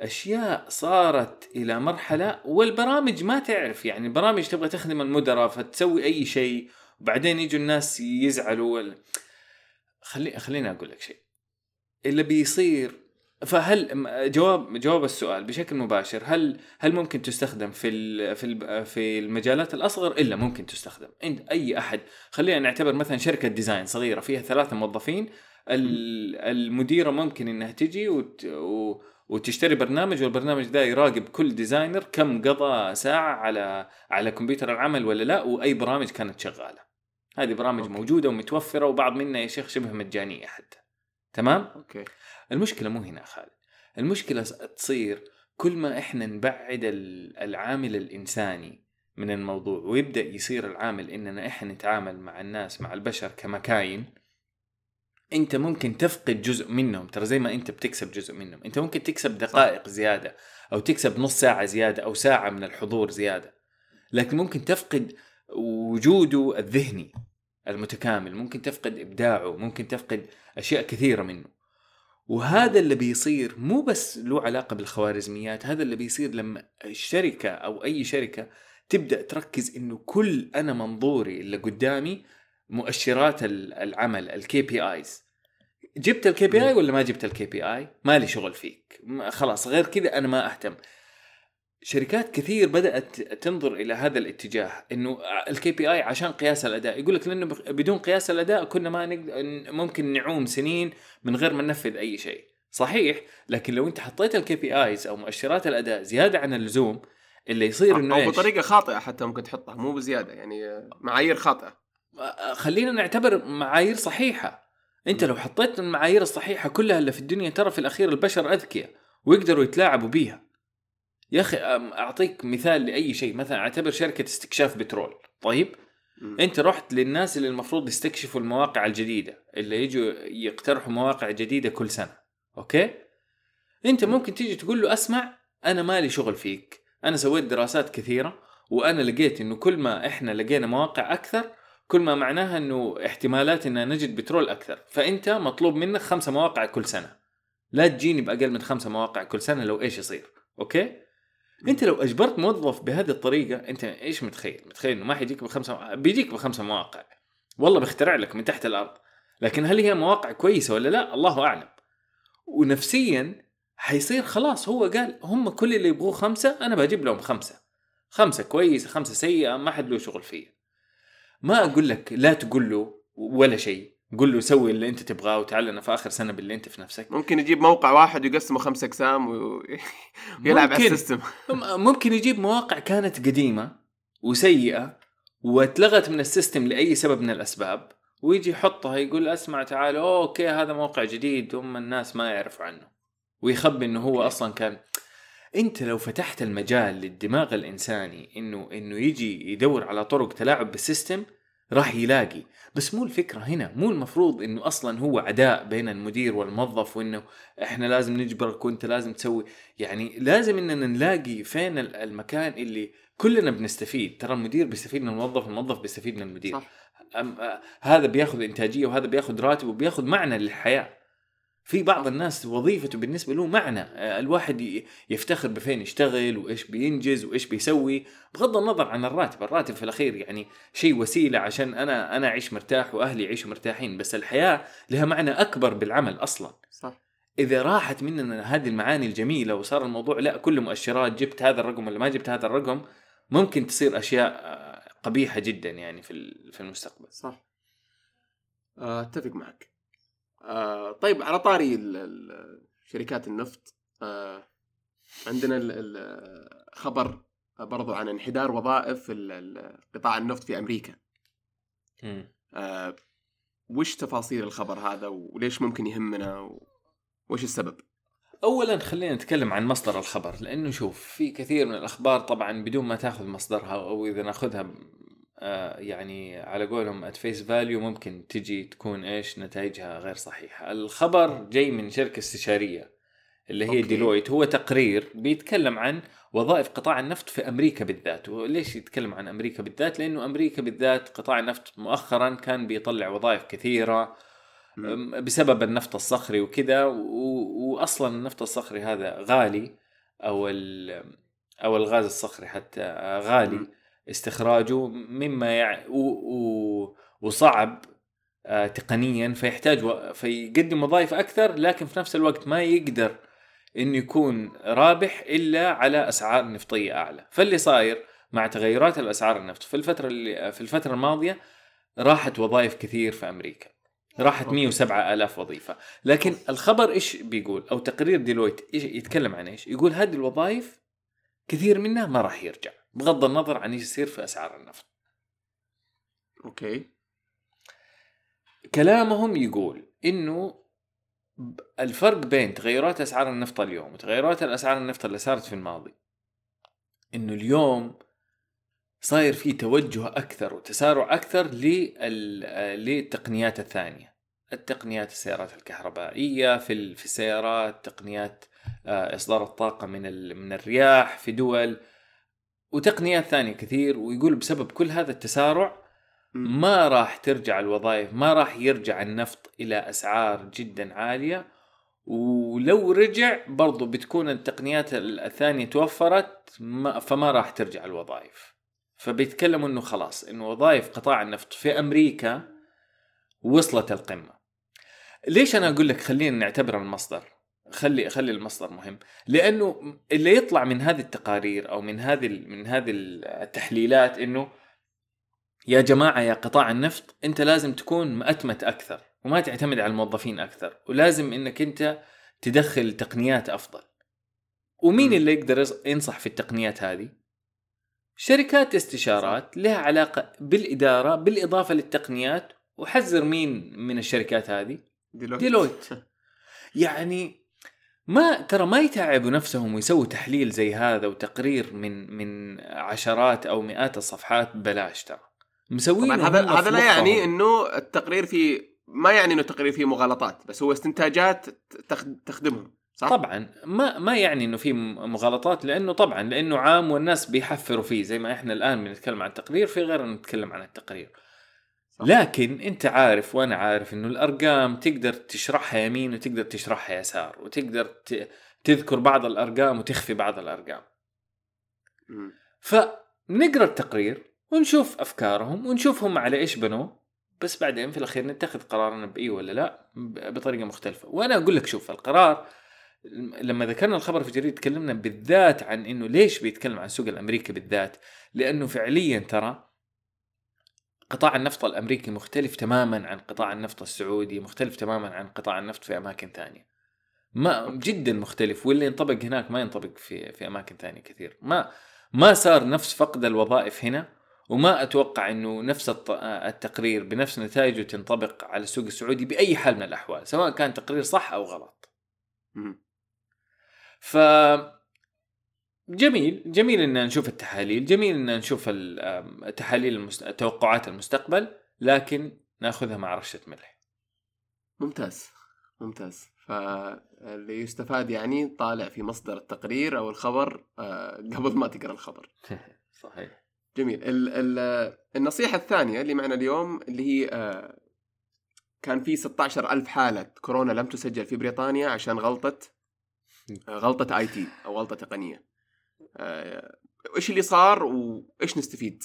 أشياء صارت إلى مرحلة والبرامج ما تعرف. يعني البرامج تبغى تخدم المدراء فتسوي أي شيء. وبعدين يجوا الناس يزعلوا. خلي خليني أقول لك شيء. اللي بيصير فهل جواب جواب السؤال بشكل مباشر هل هل ممكن تستخدم في ال في ال في المجالات الأصغر؟ إلا ممكن تستخدم. عند أي أحد. خلينا نعتبر مثلا شركة design صغيرة فيها ثلاثة موظفين ال- المديرة ممكن إنها تجي وت وتشتري برنامج والبرنامج ده يراقب كل designer كم قضى ساعة على على كمبيوتر العمل ولا لا وأي برامج كانت شغالة. هذه برامج okay. موجودة ومتوفرة وبعض منها يا شيخ شبه مجانية حتى. تمام؟ okay. المشكلة مو هنا خالد. المشكلة تصير كل ما إحنا نبعد ال- العامل الإنساني من الموضوع ويبدأ يصير العامل إننا إحنا نتعامل مع الناس مع البشر كمكاين أنت ممكن تفقد جزء منهم. ترى زي ما أنت بتكسب جزء منهم. أنت ممكن تكسب دقائق زيادة أو تكسب نص ساعة زيادة أو ساعة من الحضور زيادة. لكن ممكن تفقد وجوده الذهني. المتكامل ممكن تفقد إبداعه ممكن تفقد أشياء كثيرة منه. وهذا اللي بيصير مو بس له علاقة بالخوارزميات هذا اللي بيصير لما الشركة أو أي شركة تبدأ تركز إنه كل أنا منظوري اللي قدامي مؤشرات ال- العمل ال KPIs جبت ال KPI ولا ما جبت ال KPI مالي شغل فيك. خلاص غير كذا أنا ما أهتم. شركات كثير بدأت تنظر إلى هذا الاتجاه إنه ال KPI عشان قياس الأداء. يقول لك لأنه بدون قياس الأداء كنا ما نقدر ممكن نعوم سنين من غير ما ننفذ أي شيء. صحيح لكن لو أنت حطيت ال KPIs أو مؤشرات الأداء زيادة عن اللزوم اللي يصير إنه أو؟ بطريقة خاطئة حتى ممكن تحطها مو بزيادة يعني معايير خاطئة. خلينا نعتبر معايير صحيحة. أنت لو حطيت المعايير الصحيحة كلها اللي في الدنيا ترى في الأخير البشر أذكياء ويقدروا يتلاعبوا بيها. يا أخي أعطيك مثال لأي شيء. مثلا أعتبر شركة استكشاف بترول. طيب؟ مم. أنت رحت للناس اللي المفروض يستكشفوا المواقع الجديدة اللي يجوا يقترحوا مواقع جديدة كل سنة. okay؟ أنت ممكن تيجي تقول له أسمع أنا مالي شغل فيك. أنا سويت دراسات كثيرة وأنا لقيت إنه كل ما إحنا لقينا مواقع أكثر كل ما معناها إنه احتمالات ان نجد بترول أكثر. فأنت مطلوب منك خمسة مواقع كل سنة. لا تجيني بأقل من خمسة مواقع كل سنة لو إيش يصير. أوكي؟ انت لو اجبرت موظف بهذه الطريقة انت إيش متخيل؟ متخيل إنه ما حيجيك بخمسة بيجيك بخمسة مواقع. والله بيخترع لك من تحت الأرض. لكن هل هي مواقع كويسة ولا لا؟ الله أعلم. ونفسيا حيصير خلاص. هو قال هم كل اللي يبغوه خمسة أنا بجيب لهم خمسة. خمسة كويسه خمسة سيئة ما حد له شغل فيها. ما أقول لك لا تقول له ولا شيء. قول له سوي اللي أنت تبغاه وتعال لنا في آخر سنة باللي أنت في نفسك ممكن يجيب موقع واحد ويقسمه خمس أقسام ويلعب على. ال system ممكن يجيب مواقع كانت قديمة وسيئة واتلغت من ال system لأي سبب من الأسباب ويجي يحطها يقول أسمع تعال okay هذا موقع جديد هم الناس ما يعرفوا عنه ويخبي إنه هو okay. أصلا كان أنت لو فتحت المجال للدماغ الإنساني انه إنه يجي يدور على طرق تلاعب بال system راح يلاقي بس مو الفكرة هنا مو المفروض إنه أصلا هو عداء بين المدير والموظف وإنه إحنا لازم نجبرك وإنت لازم تسوي. يعني لازم إننا نلاقي فين ال- المكان اللي كلنا بنستفيد. ترى المدير بيستفيد من الموظف الموظف بيستفيد من المدير. صح. هذا بياخذ إنتاجية وهذا بياخذ راتب وبياخذ معنى للحياة. في بعض الناس وظيفته بالنسبة له معنى. آه، الواحد يفتخر بفين يشتغل وإيش بينجز وإيش بيسوي بغض النظر عن الراتب. الراتب في الأخير يعني شيء وسيلة عشان أنا أنا أعيش مرتاح وأهلي يعيشوا مرتاحين بس الحياة لها معنى أكبر بالعمل أصلا. صح. إذا راحت مننا هذه المعاني الجميلة وصار الموضوع لا كله مؤشرات جبت هذا الرقم ولا ما جبت هذا الرقم ممكن تصير أشياء آه، قبيحة جدا يعني في في المستقبل. صح. آه، أتفق معك. آه، طيب على طاري ال- ال- شركات النفط آه، عندنا خبر برضو عن انحدار وظائف قطاع النفط في أمريكا. آه، وش تفاصيل الخبر هذا وليش ممكن يهمنا وش السبب اولا خلينا نتكلم عن مصدر الخبر لأنه شوف في كثير من الأخبار طبعا بدون ما تأخذ مصدرها أو إذا نأخذها يعني على قولهم at face value ممكن تجي تكون إيش نتائجها غير صحيحة الخبر جاي من شركة استشارية اللي هي okay. ديلويت هو تقرير بيتكلم عن وظائف قطاع النفط في أمريكا بالذات وليش يتكلم عن أمريكا بالذات لأنه أمريكا بالذات قطاع النفط مؤخرا كان بيطلع وظائف كثيرة. بسبب النفط الصخري وكذا واصلا النفط الصخري هذا غالي أو ال- أو الغاز الصخري حتى غالي مم. استخراجه مما يع... و... و... وصعب آه، تقنيا فيحتاج. فيقدم وظائف أكثر لكن في نفس الوقت ما يقدر انه يكون رابح إلا على أسعار نفطية أعلى. فاللي صاير مع تغيرات الأسعار النفط في الفترة اللي في الفترة الماضية راحت وظائف كثير في أمريكا. راحت أوكي. 107 ألاف وظيفة. لكن الخبر إيش بيقول؟ أو تقرير ديلويت إيش يتكلم عن إيش؟ يقول هذه الوظائف كثير منها ما راح يرجع. بغض النظر عن إيش يصير في أسعار النفط. أوكي. كلامهم يقول إنه الفرق بين تغيرات أسعار النفط اليوم وتغيرات الأسعار النفط اللي صارت في الماضي إنه اليوم صاير في توجه أكثر وتسارع أكثر لل- للتقنيات الثانية. التقنيات السيارات الكهربائية في ال- في السيارات تقنيات آه، إصدار الطاقة من من الرياح في دول وتقنيات ثانية كثير ويقول بسبب كل هذا التسارع. ما راح ترجع الوظائف ما راح يرجع النفط إلى أسعار جدا عالية. ولو رجع برضو بتكون التقنيات الثانية توفرت ما فما راح ترجع الوظائف. فبيتكلموا إنه خلاص إنه وظائف قطاع النفط في أمريكا وصلت القمة. ليش أنا أقول لك خلينا نعتبر المصدر؟ خلي خلي المصدر مهم. لأنه اللي يطلع من هذه التقارير أو من هذه من هذه التحليلات إنه يا جماعة يا قطاع النفط أنت لازم تكون مأتمت أكثر وما تعتمد على الموظفين أكثر ولازم إنك أنت تدخل تقنيات أفضل. ومين. اللي يقدر ينصح في التقنيات هذه؟ شركات استشارات لها علاقة بالإدارة بالإضافة للتقنيات وحذر مين من الشركات هذه؟ ديلويت. ديلويت. يعني ما ترى ما يتعبوا نفسهم ويسووا تحليل زي هذا وتقرير من من عشرات أو مئات الصفحات؟ ببلاش ترى. مسوين طبعا هذا هذا لا يعني إنه التقرير فيه ما يعني إنه التقرير فيه مغالطات بس هو استنتاجات تخ- تخدمهم صح؟ طبعا. ما ما يعني إنه في مغالطات لأنه طبعا لأنه عام والناس بيحفروا فيه زي ما إحنا الآن بنتكلم عن التقرير في غيرنا نتكلم عن التقرير. صح. لكن انت عارف وأنا عارف انه الأرقام تقدر تشرحها يمين وتقدر تشرحها يسار وتقدر تذكر بعض الأرقام وتخفي بعض الأرقام. فنقرأ التقرير ونشوف أفكارهم ونشوف هم على إيش بنوا بس بعدين في الأخير نتخذ قرارنا بإي ولا لا بطريقة مختلفة وأنا أقول لك شوف القرار لما ذكرنا الخبر في الجريده تكلمنا بالذات عن إنه ليش بيتكلم عن السوق الأمريكي بالذات لأنه فعليا ترى قطاع النفط الأمريكي مختلف تماما عن قطاع النفط السعودي مختلف تماما عن قطاع النفط في أماكن ثانية ما جدا مختلف واللي ينطبق هناك ما ينطبق في في أماكن ثانية كثير. ما ما صار نفس فقد الوظائف هنا وما أتوقع إنه نفس التقرير بنفس نتائجه تنطبق على السوق السعودي بأي حال من الأحوال سواء كان تقرير صح أو غلط. ف جميل جميل إن نشوف التحاليل جميل إن نشوف ال- آم، تحاليل المست... توقعات المستقبل لكن نأخذها مع رشة ملح. ممتاز ممتاز. فاللي يستفاد يعني طالع في مصدر التقرير أو الخبر آه، قبل ما تقرأ الخبر. صحيح. جميل. ال ال النصيحة الثانية اللي معنا اليوم اللي هي آه، كان في 16 ألف حالة كورونا لم تسجل في بريطانيا عشان غلطة غلطة IT أو غلطة تقنية. إيش اللي صار وإيش نستفيد؟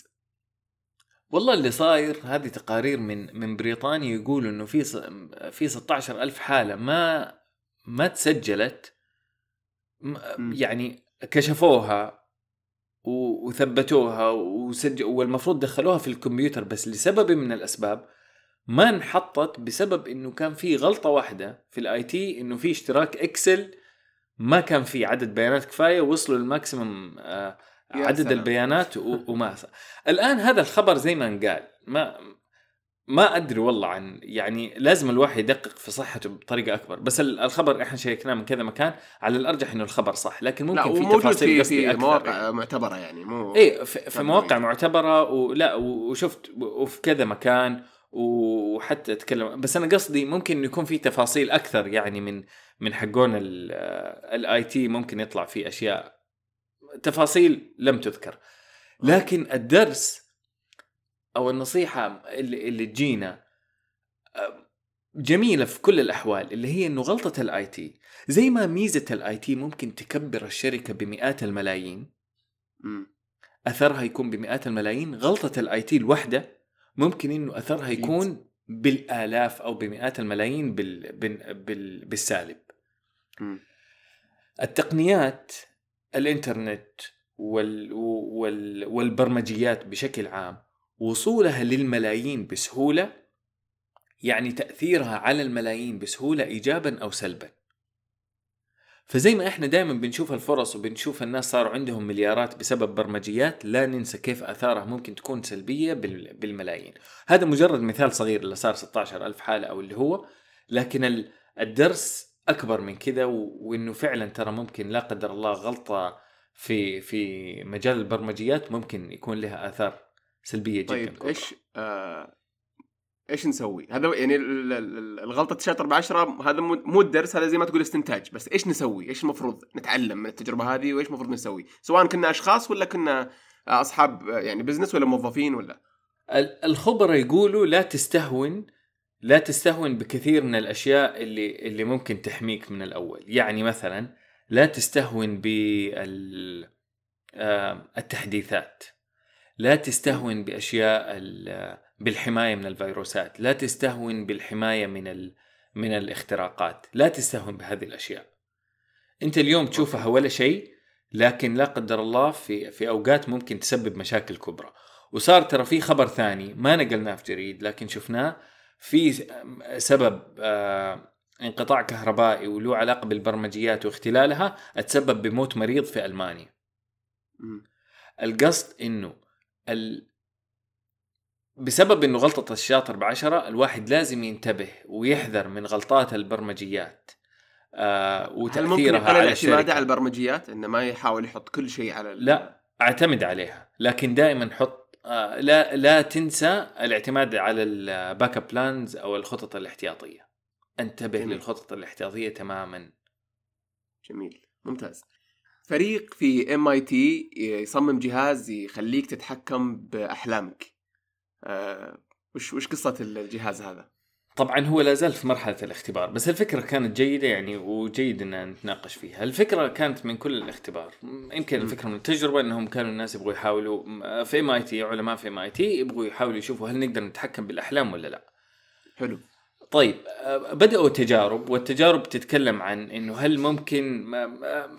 والله اللي صاير هذه تقارير من من بريطانيا يقولوا إنه في في 16 ألف حالة ما ما تسجلت. يعني كشفوها وثبتوها وسجل والمفروض دخلوها في الكمبيوتر بس لسبب من الأسباب ما انحطت بسبب إنه كان في غلطة واحدة في ال IT إنه في اشتراك إكسل ما كان في عدد بيانات كفاية وصلوا للماكسيمم آه، عدد سلام. البيانات وما الآن هذا الخبر زي ما انقال ما ما أدري والله عن يعني لازم الواحد يدقق في صحته بطريقة أكبر بس ال- الخبر إحنا شيكناه من كذا مكان على الأرجح إنه الخبر صح لكن لا ممكن في تفاصيل في في مواقع يعني. معتبرة يعني مو إيه في, في. مواقع معتبرة ولا وشفت وفي كذا مكان وحتى أتكلم بس أنا قصدي ممكن يكون في تفاصيل أكثر يعني من من حقون ال IT ممكن يطلع فيه أشياء تفاصيل لم تذكر لكن الدرس أو النصيحة اللي, اللي تجينا جميلة في كل الأحوال اللي هي إنه غلطة ال IT زي ما ميزة ال IT ممكن تكبر الشركة بمئات الملايين. أثرها يكون بمئات الملايين غلطة ال IT الواحده ممكن إنه اثرها. يكون بالآلاف أو بمئات الملايين بال... بال... بال... بالسالب. التقنيات الإنترنت وال... وال... والبرمجيات بشكل عام وصولها للملايين بسهولة يعني تأثيرها على الملايين بسهولة ايجابا أو سلبا فزي ما إحنا دائما بنشوف الفرص وبنشوف الناس صاروا عندهم مليارات بسبب برمجيات لا ننسى كيف آثارها ممكن تكون سلبية بال- بالملايين هذا مجرد مثال صغير اللي صار 16 ألف حالة أو اللي هو لكن ال- الدرس أكبر من كذا و- وإنه فعلا ترى ممكن لا قدر الله غلطة في في مجال البرمجيات ممكن يكون لها آثار سلبية جدا طيب. إيش آه إيش نسوي؟ هذا يعني ال- ال- ال- الغلطة شاطر بعشرة هذا مو الدرس هذا زي ما تقول استنتاج بس إيش نسوي؟ إيش المفروض نتعلم من التجربة هذه وإيش المفروض نسوي؟ سواء كنا أشخاص ولا كنا أصحاب يعني بزنس ولا موظفين ولا ال- الخبراء يقولوا لا تستهون لا تستهون بكثير من الأشياء اللي اللي ممكن تحميك من الأول يعني مثلا لا تستهون بال التحديثات لا تستهون بأشياء بالحماية من الفيروسات لا تستهون بالحماية من ال من الاختراقات لا تستهون بهذه الأشياء. أنت اليوم تشوفها ولا شيء لكن لا قدر الله في في أوقات ممكن تسبب مشاكل كبرى. وصار ترى في خبر ثاني ما نقلناه في جريد لكن شفناه في سبب آه، انقطاع كهربائي وله علاقة بالبرمجيات واختلالها تسبب بموت مريض في ألمانيا. القصد إنه ال... بسبب إنه غلطة الشاطر بعشرة الواحد لازم ينتبه ويحذر من غلطات البرمجيات. آه هل ممكن وتأثيرها يقلل على اعتماده على البرمجيات؟ إنه ما يحاول يحط كل شيء على ال- لا أعتمد عليها. لكن دائما حط آه لا لا تنسى الاعتماد على ال backup plans أو الخطط الاحتياطية. انتبه جميل. للخطط الاحتياطية تماما. جميل. ممتاز. فريق في MIT يصمم جهاز يخليك تتحكم بأحلامك. وش وش قصة الجهاز هذا؟ طبعا هو لا زال في مرحلة الاختبار بس الفكرة كانت جيدة يعني وجيد إن نتناقش فيها الفكرة كانت من كل الاختبار يمكن. الفكرة من التجربة إنهم كانوا الناس يبغوا يحاولوا في ام اي تي علماء في ام اي تي يبغوا يحاولوا يشوفوا هل نقدر نتحكم بالأحلام ولا لا حلو طيب آه، بدأوا تجارب والتجارب تتكلم عن إنه هل ممكن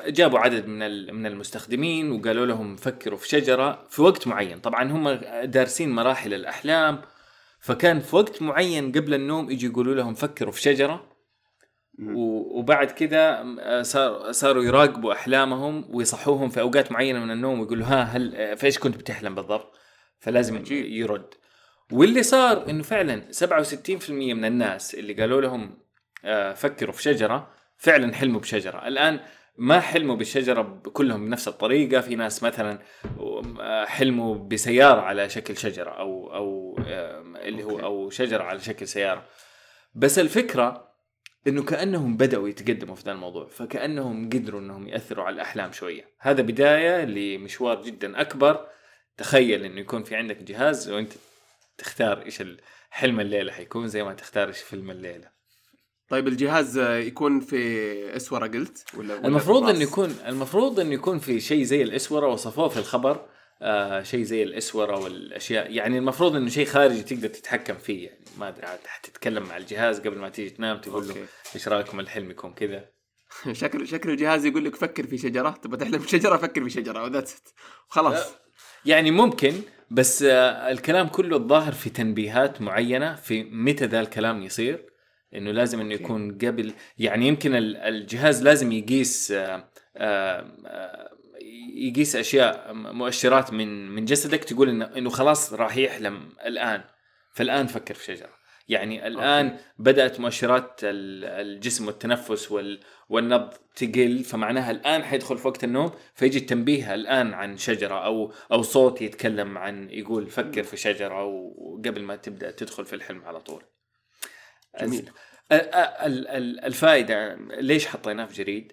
جابوا عدد من من المستخدمين وقالوا لهم فكروا في شجرة في وقت معين، طبعا هم دارسين مراحل الأحلام فكان في وقت معين قبل النوم يجي يقولوا لهم فكروا في شجرة وبعد كذا آه، صار صاروا يراقبوا أحلامهم ويصحوهم في أوقات معينة من النوم ويقولوا ها هل آه، في إيش كنت بتحلم بالضبط؟ فلازم عجيب. يرد واللي صار إنه فعلا 67% من الناس اللي قالوا لهم آه، فكروا في شجرة فعلا حلموا بشجرة. الآن ما حلموا بالشجرة كلهم بنفس الطريقة. في ناس مثلا آه، حلموا بسيارة على شكل شجرة أو أو آه، اللي هو أوكي. أو شجرة على شكل سيارة. بس الفكرة إنه كأنهم بدأوا يتقدموا في ذا الموضوع. فكأنهم قدروا إنهم يأثروا على الأحلام شوية. هذا بداية لمشوار جدا أكبر. تخيل إنه يكون في عندك جهاز وأنت تختار إيش حلم الليلة حيكون زي ما تختار إيش فيلم الليلة. طيب الجهاز يكون في أسورة قلت ولا ولا المفروض إنه؟ يكون المفروض إنه يكون في شيء زي الأسورة وصفوه في الخبر آه شيء زي الأسورة والأشياء. يعني المفروض إنه شيء خارجي تقدر تتحكم فيه يعني ما أدري عاد حتتكلم مع الجهاز قبل ما تيجي تنام تقول له. إيش رأيكم الحلم يكون كذا؟ شكل شكل الجهاز يقول لك فكر في شجرة تبغى تحلم في شجره فكر في شجرة وذاتس خلاص. يعني ممكن بس آه الكلام كله الظاهر في تنبيهات معينة في متى ذا الكلام يصير إنه لازم إنه. يكون قبل يعني يمكن ال- الجهاز لازم يقيس آه آه يقيس أشياء مؤشرات من من جسدك تقول إنه إنه خلاص راح يحلم الآن فالآن فكر في شجرة يعني الآن okay. بدأت مؤشرات ال- الجسم والتنفس وال والنبض تقل فمعناها الآن حيدخل في وقت النوم فيجي التنبيه الآن عن شجرة أو أو صوت يتكلم عن يقول فكر في شجرة وقبل ما تبدأ تدخل في الحلم على طول. جميل. ال- ال- ال- الفائدة ليش حطيناه في جريد؟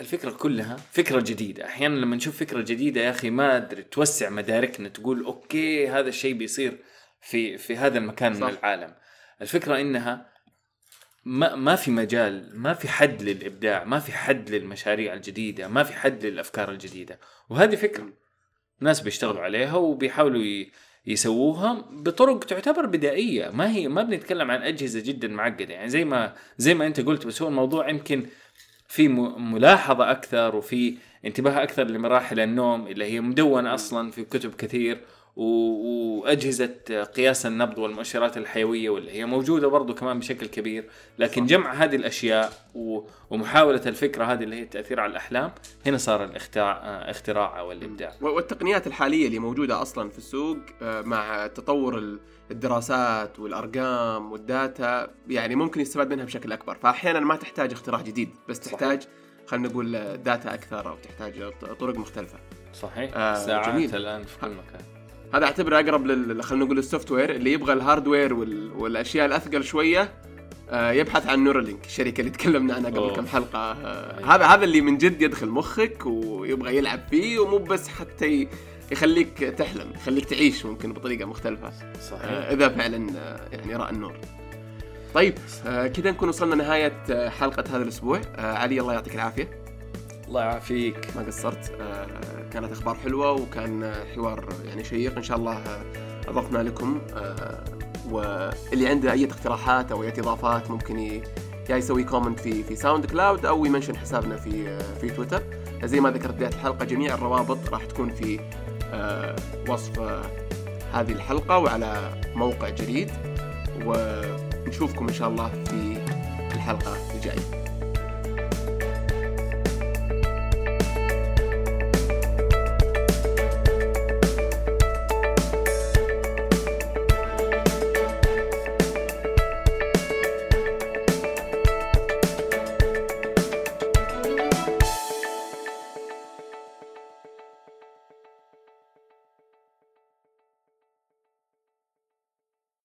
الفكرة كلها فكرة جديدة، أحيانا لما نشوف فكرة جديدة يا أخي ما أدري توسع مداركنا تقول okay هذا الشيء بيصير في في هذا المكان صح. من العالم. الفكرة إنها ما ما في مجال ما في حد للإبداع ما في حد للمشاريع الجديدة ما في حد للأفكار الجديدة. وهذه فكرة ناس بيشتغلوا عليها وبيحاولوا يسووها بطرق تعتبر بدائية. ما هي ما بنتكلم عن أجهزة جدا معقدة. يعني زي ما زي ما أنت قلت بس هو الموضوع يمكن في ملاحظة أكثر وفي انتباه أكثر لمراحل النوم اللي هي مدونة أصلا في كتب كثير. وأجهزة قياس النبض والمؤشرات الحيوية واللي هي موجودة برضو كمان بشكل كبير. لكن صح. جمع هذه الأشياء ومحاولة الفكرة هذه اللي هي التأثير على الأحلام هنا صار الاختراع اختراع أو الإبداع. والتقنيات الحالية اللي موجودة أصلا في السوق آه، مع تطور ال- الدراسات والأرقام وال data يعني ممكن يستفاد منها بشكل أكبر. فاحيانا ما تحتاج اختراع جديد بس. تحتاج خلينا نقول data أكثر أو تحتاج طرق مختلفة. صحيح. آه، ساعات جميل. الآن في كل مكان. هذا أعتبره أقرب لل خلينا نقول ال software اللي يبغى ال hardware وال... والأشياء الأثقل شوية آه، يبحث عن Neuralink الشركة اللي تكلمنا عنها قبل أوه. كم حلقة. آه، أيوة. هذا هذا اللي من جد يدخل مخك ويبغى يلعب فيه ومو بس حتى يخليك تحلم يخليك تعيش ممكن بطريقة مختلفة. صحيح. آه، إذا فعلا يعني رأى النور. طيب كذا نكون وصلنا نهايه حلقة هذا الأسبوع. علي الله يعطيك العافية. الله يعافيك. ما قصرت. آه، كانت أخبار حلوة وكان حوار يعني شيق. إن شاء الله آه، أضفنا لكم آه، واللي عنده أي اقتراحات أو أي اضافات ممكن يا يسوي comment في في SoundCloud أو ي mention حسابنا في في تويتر. زي ما ذكرت بداية الحلقة جميع الروابط راح تكون في وصف هذه الحلقة وعلى موقع جريد. ونشوفكم إن شاء الله في الحلقة الجاية.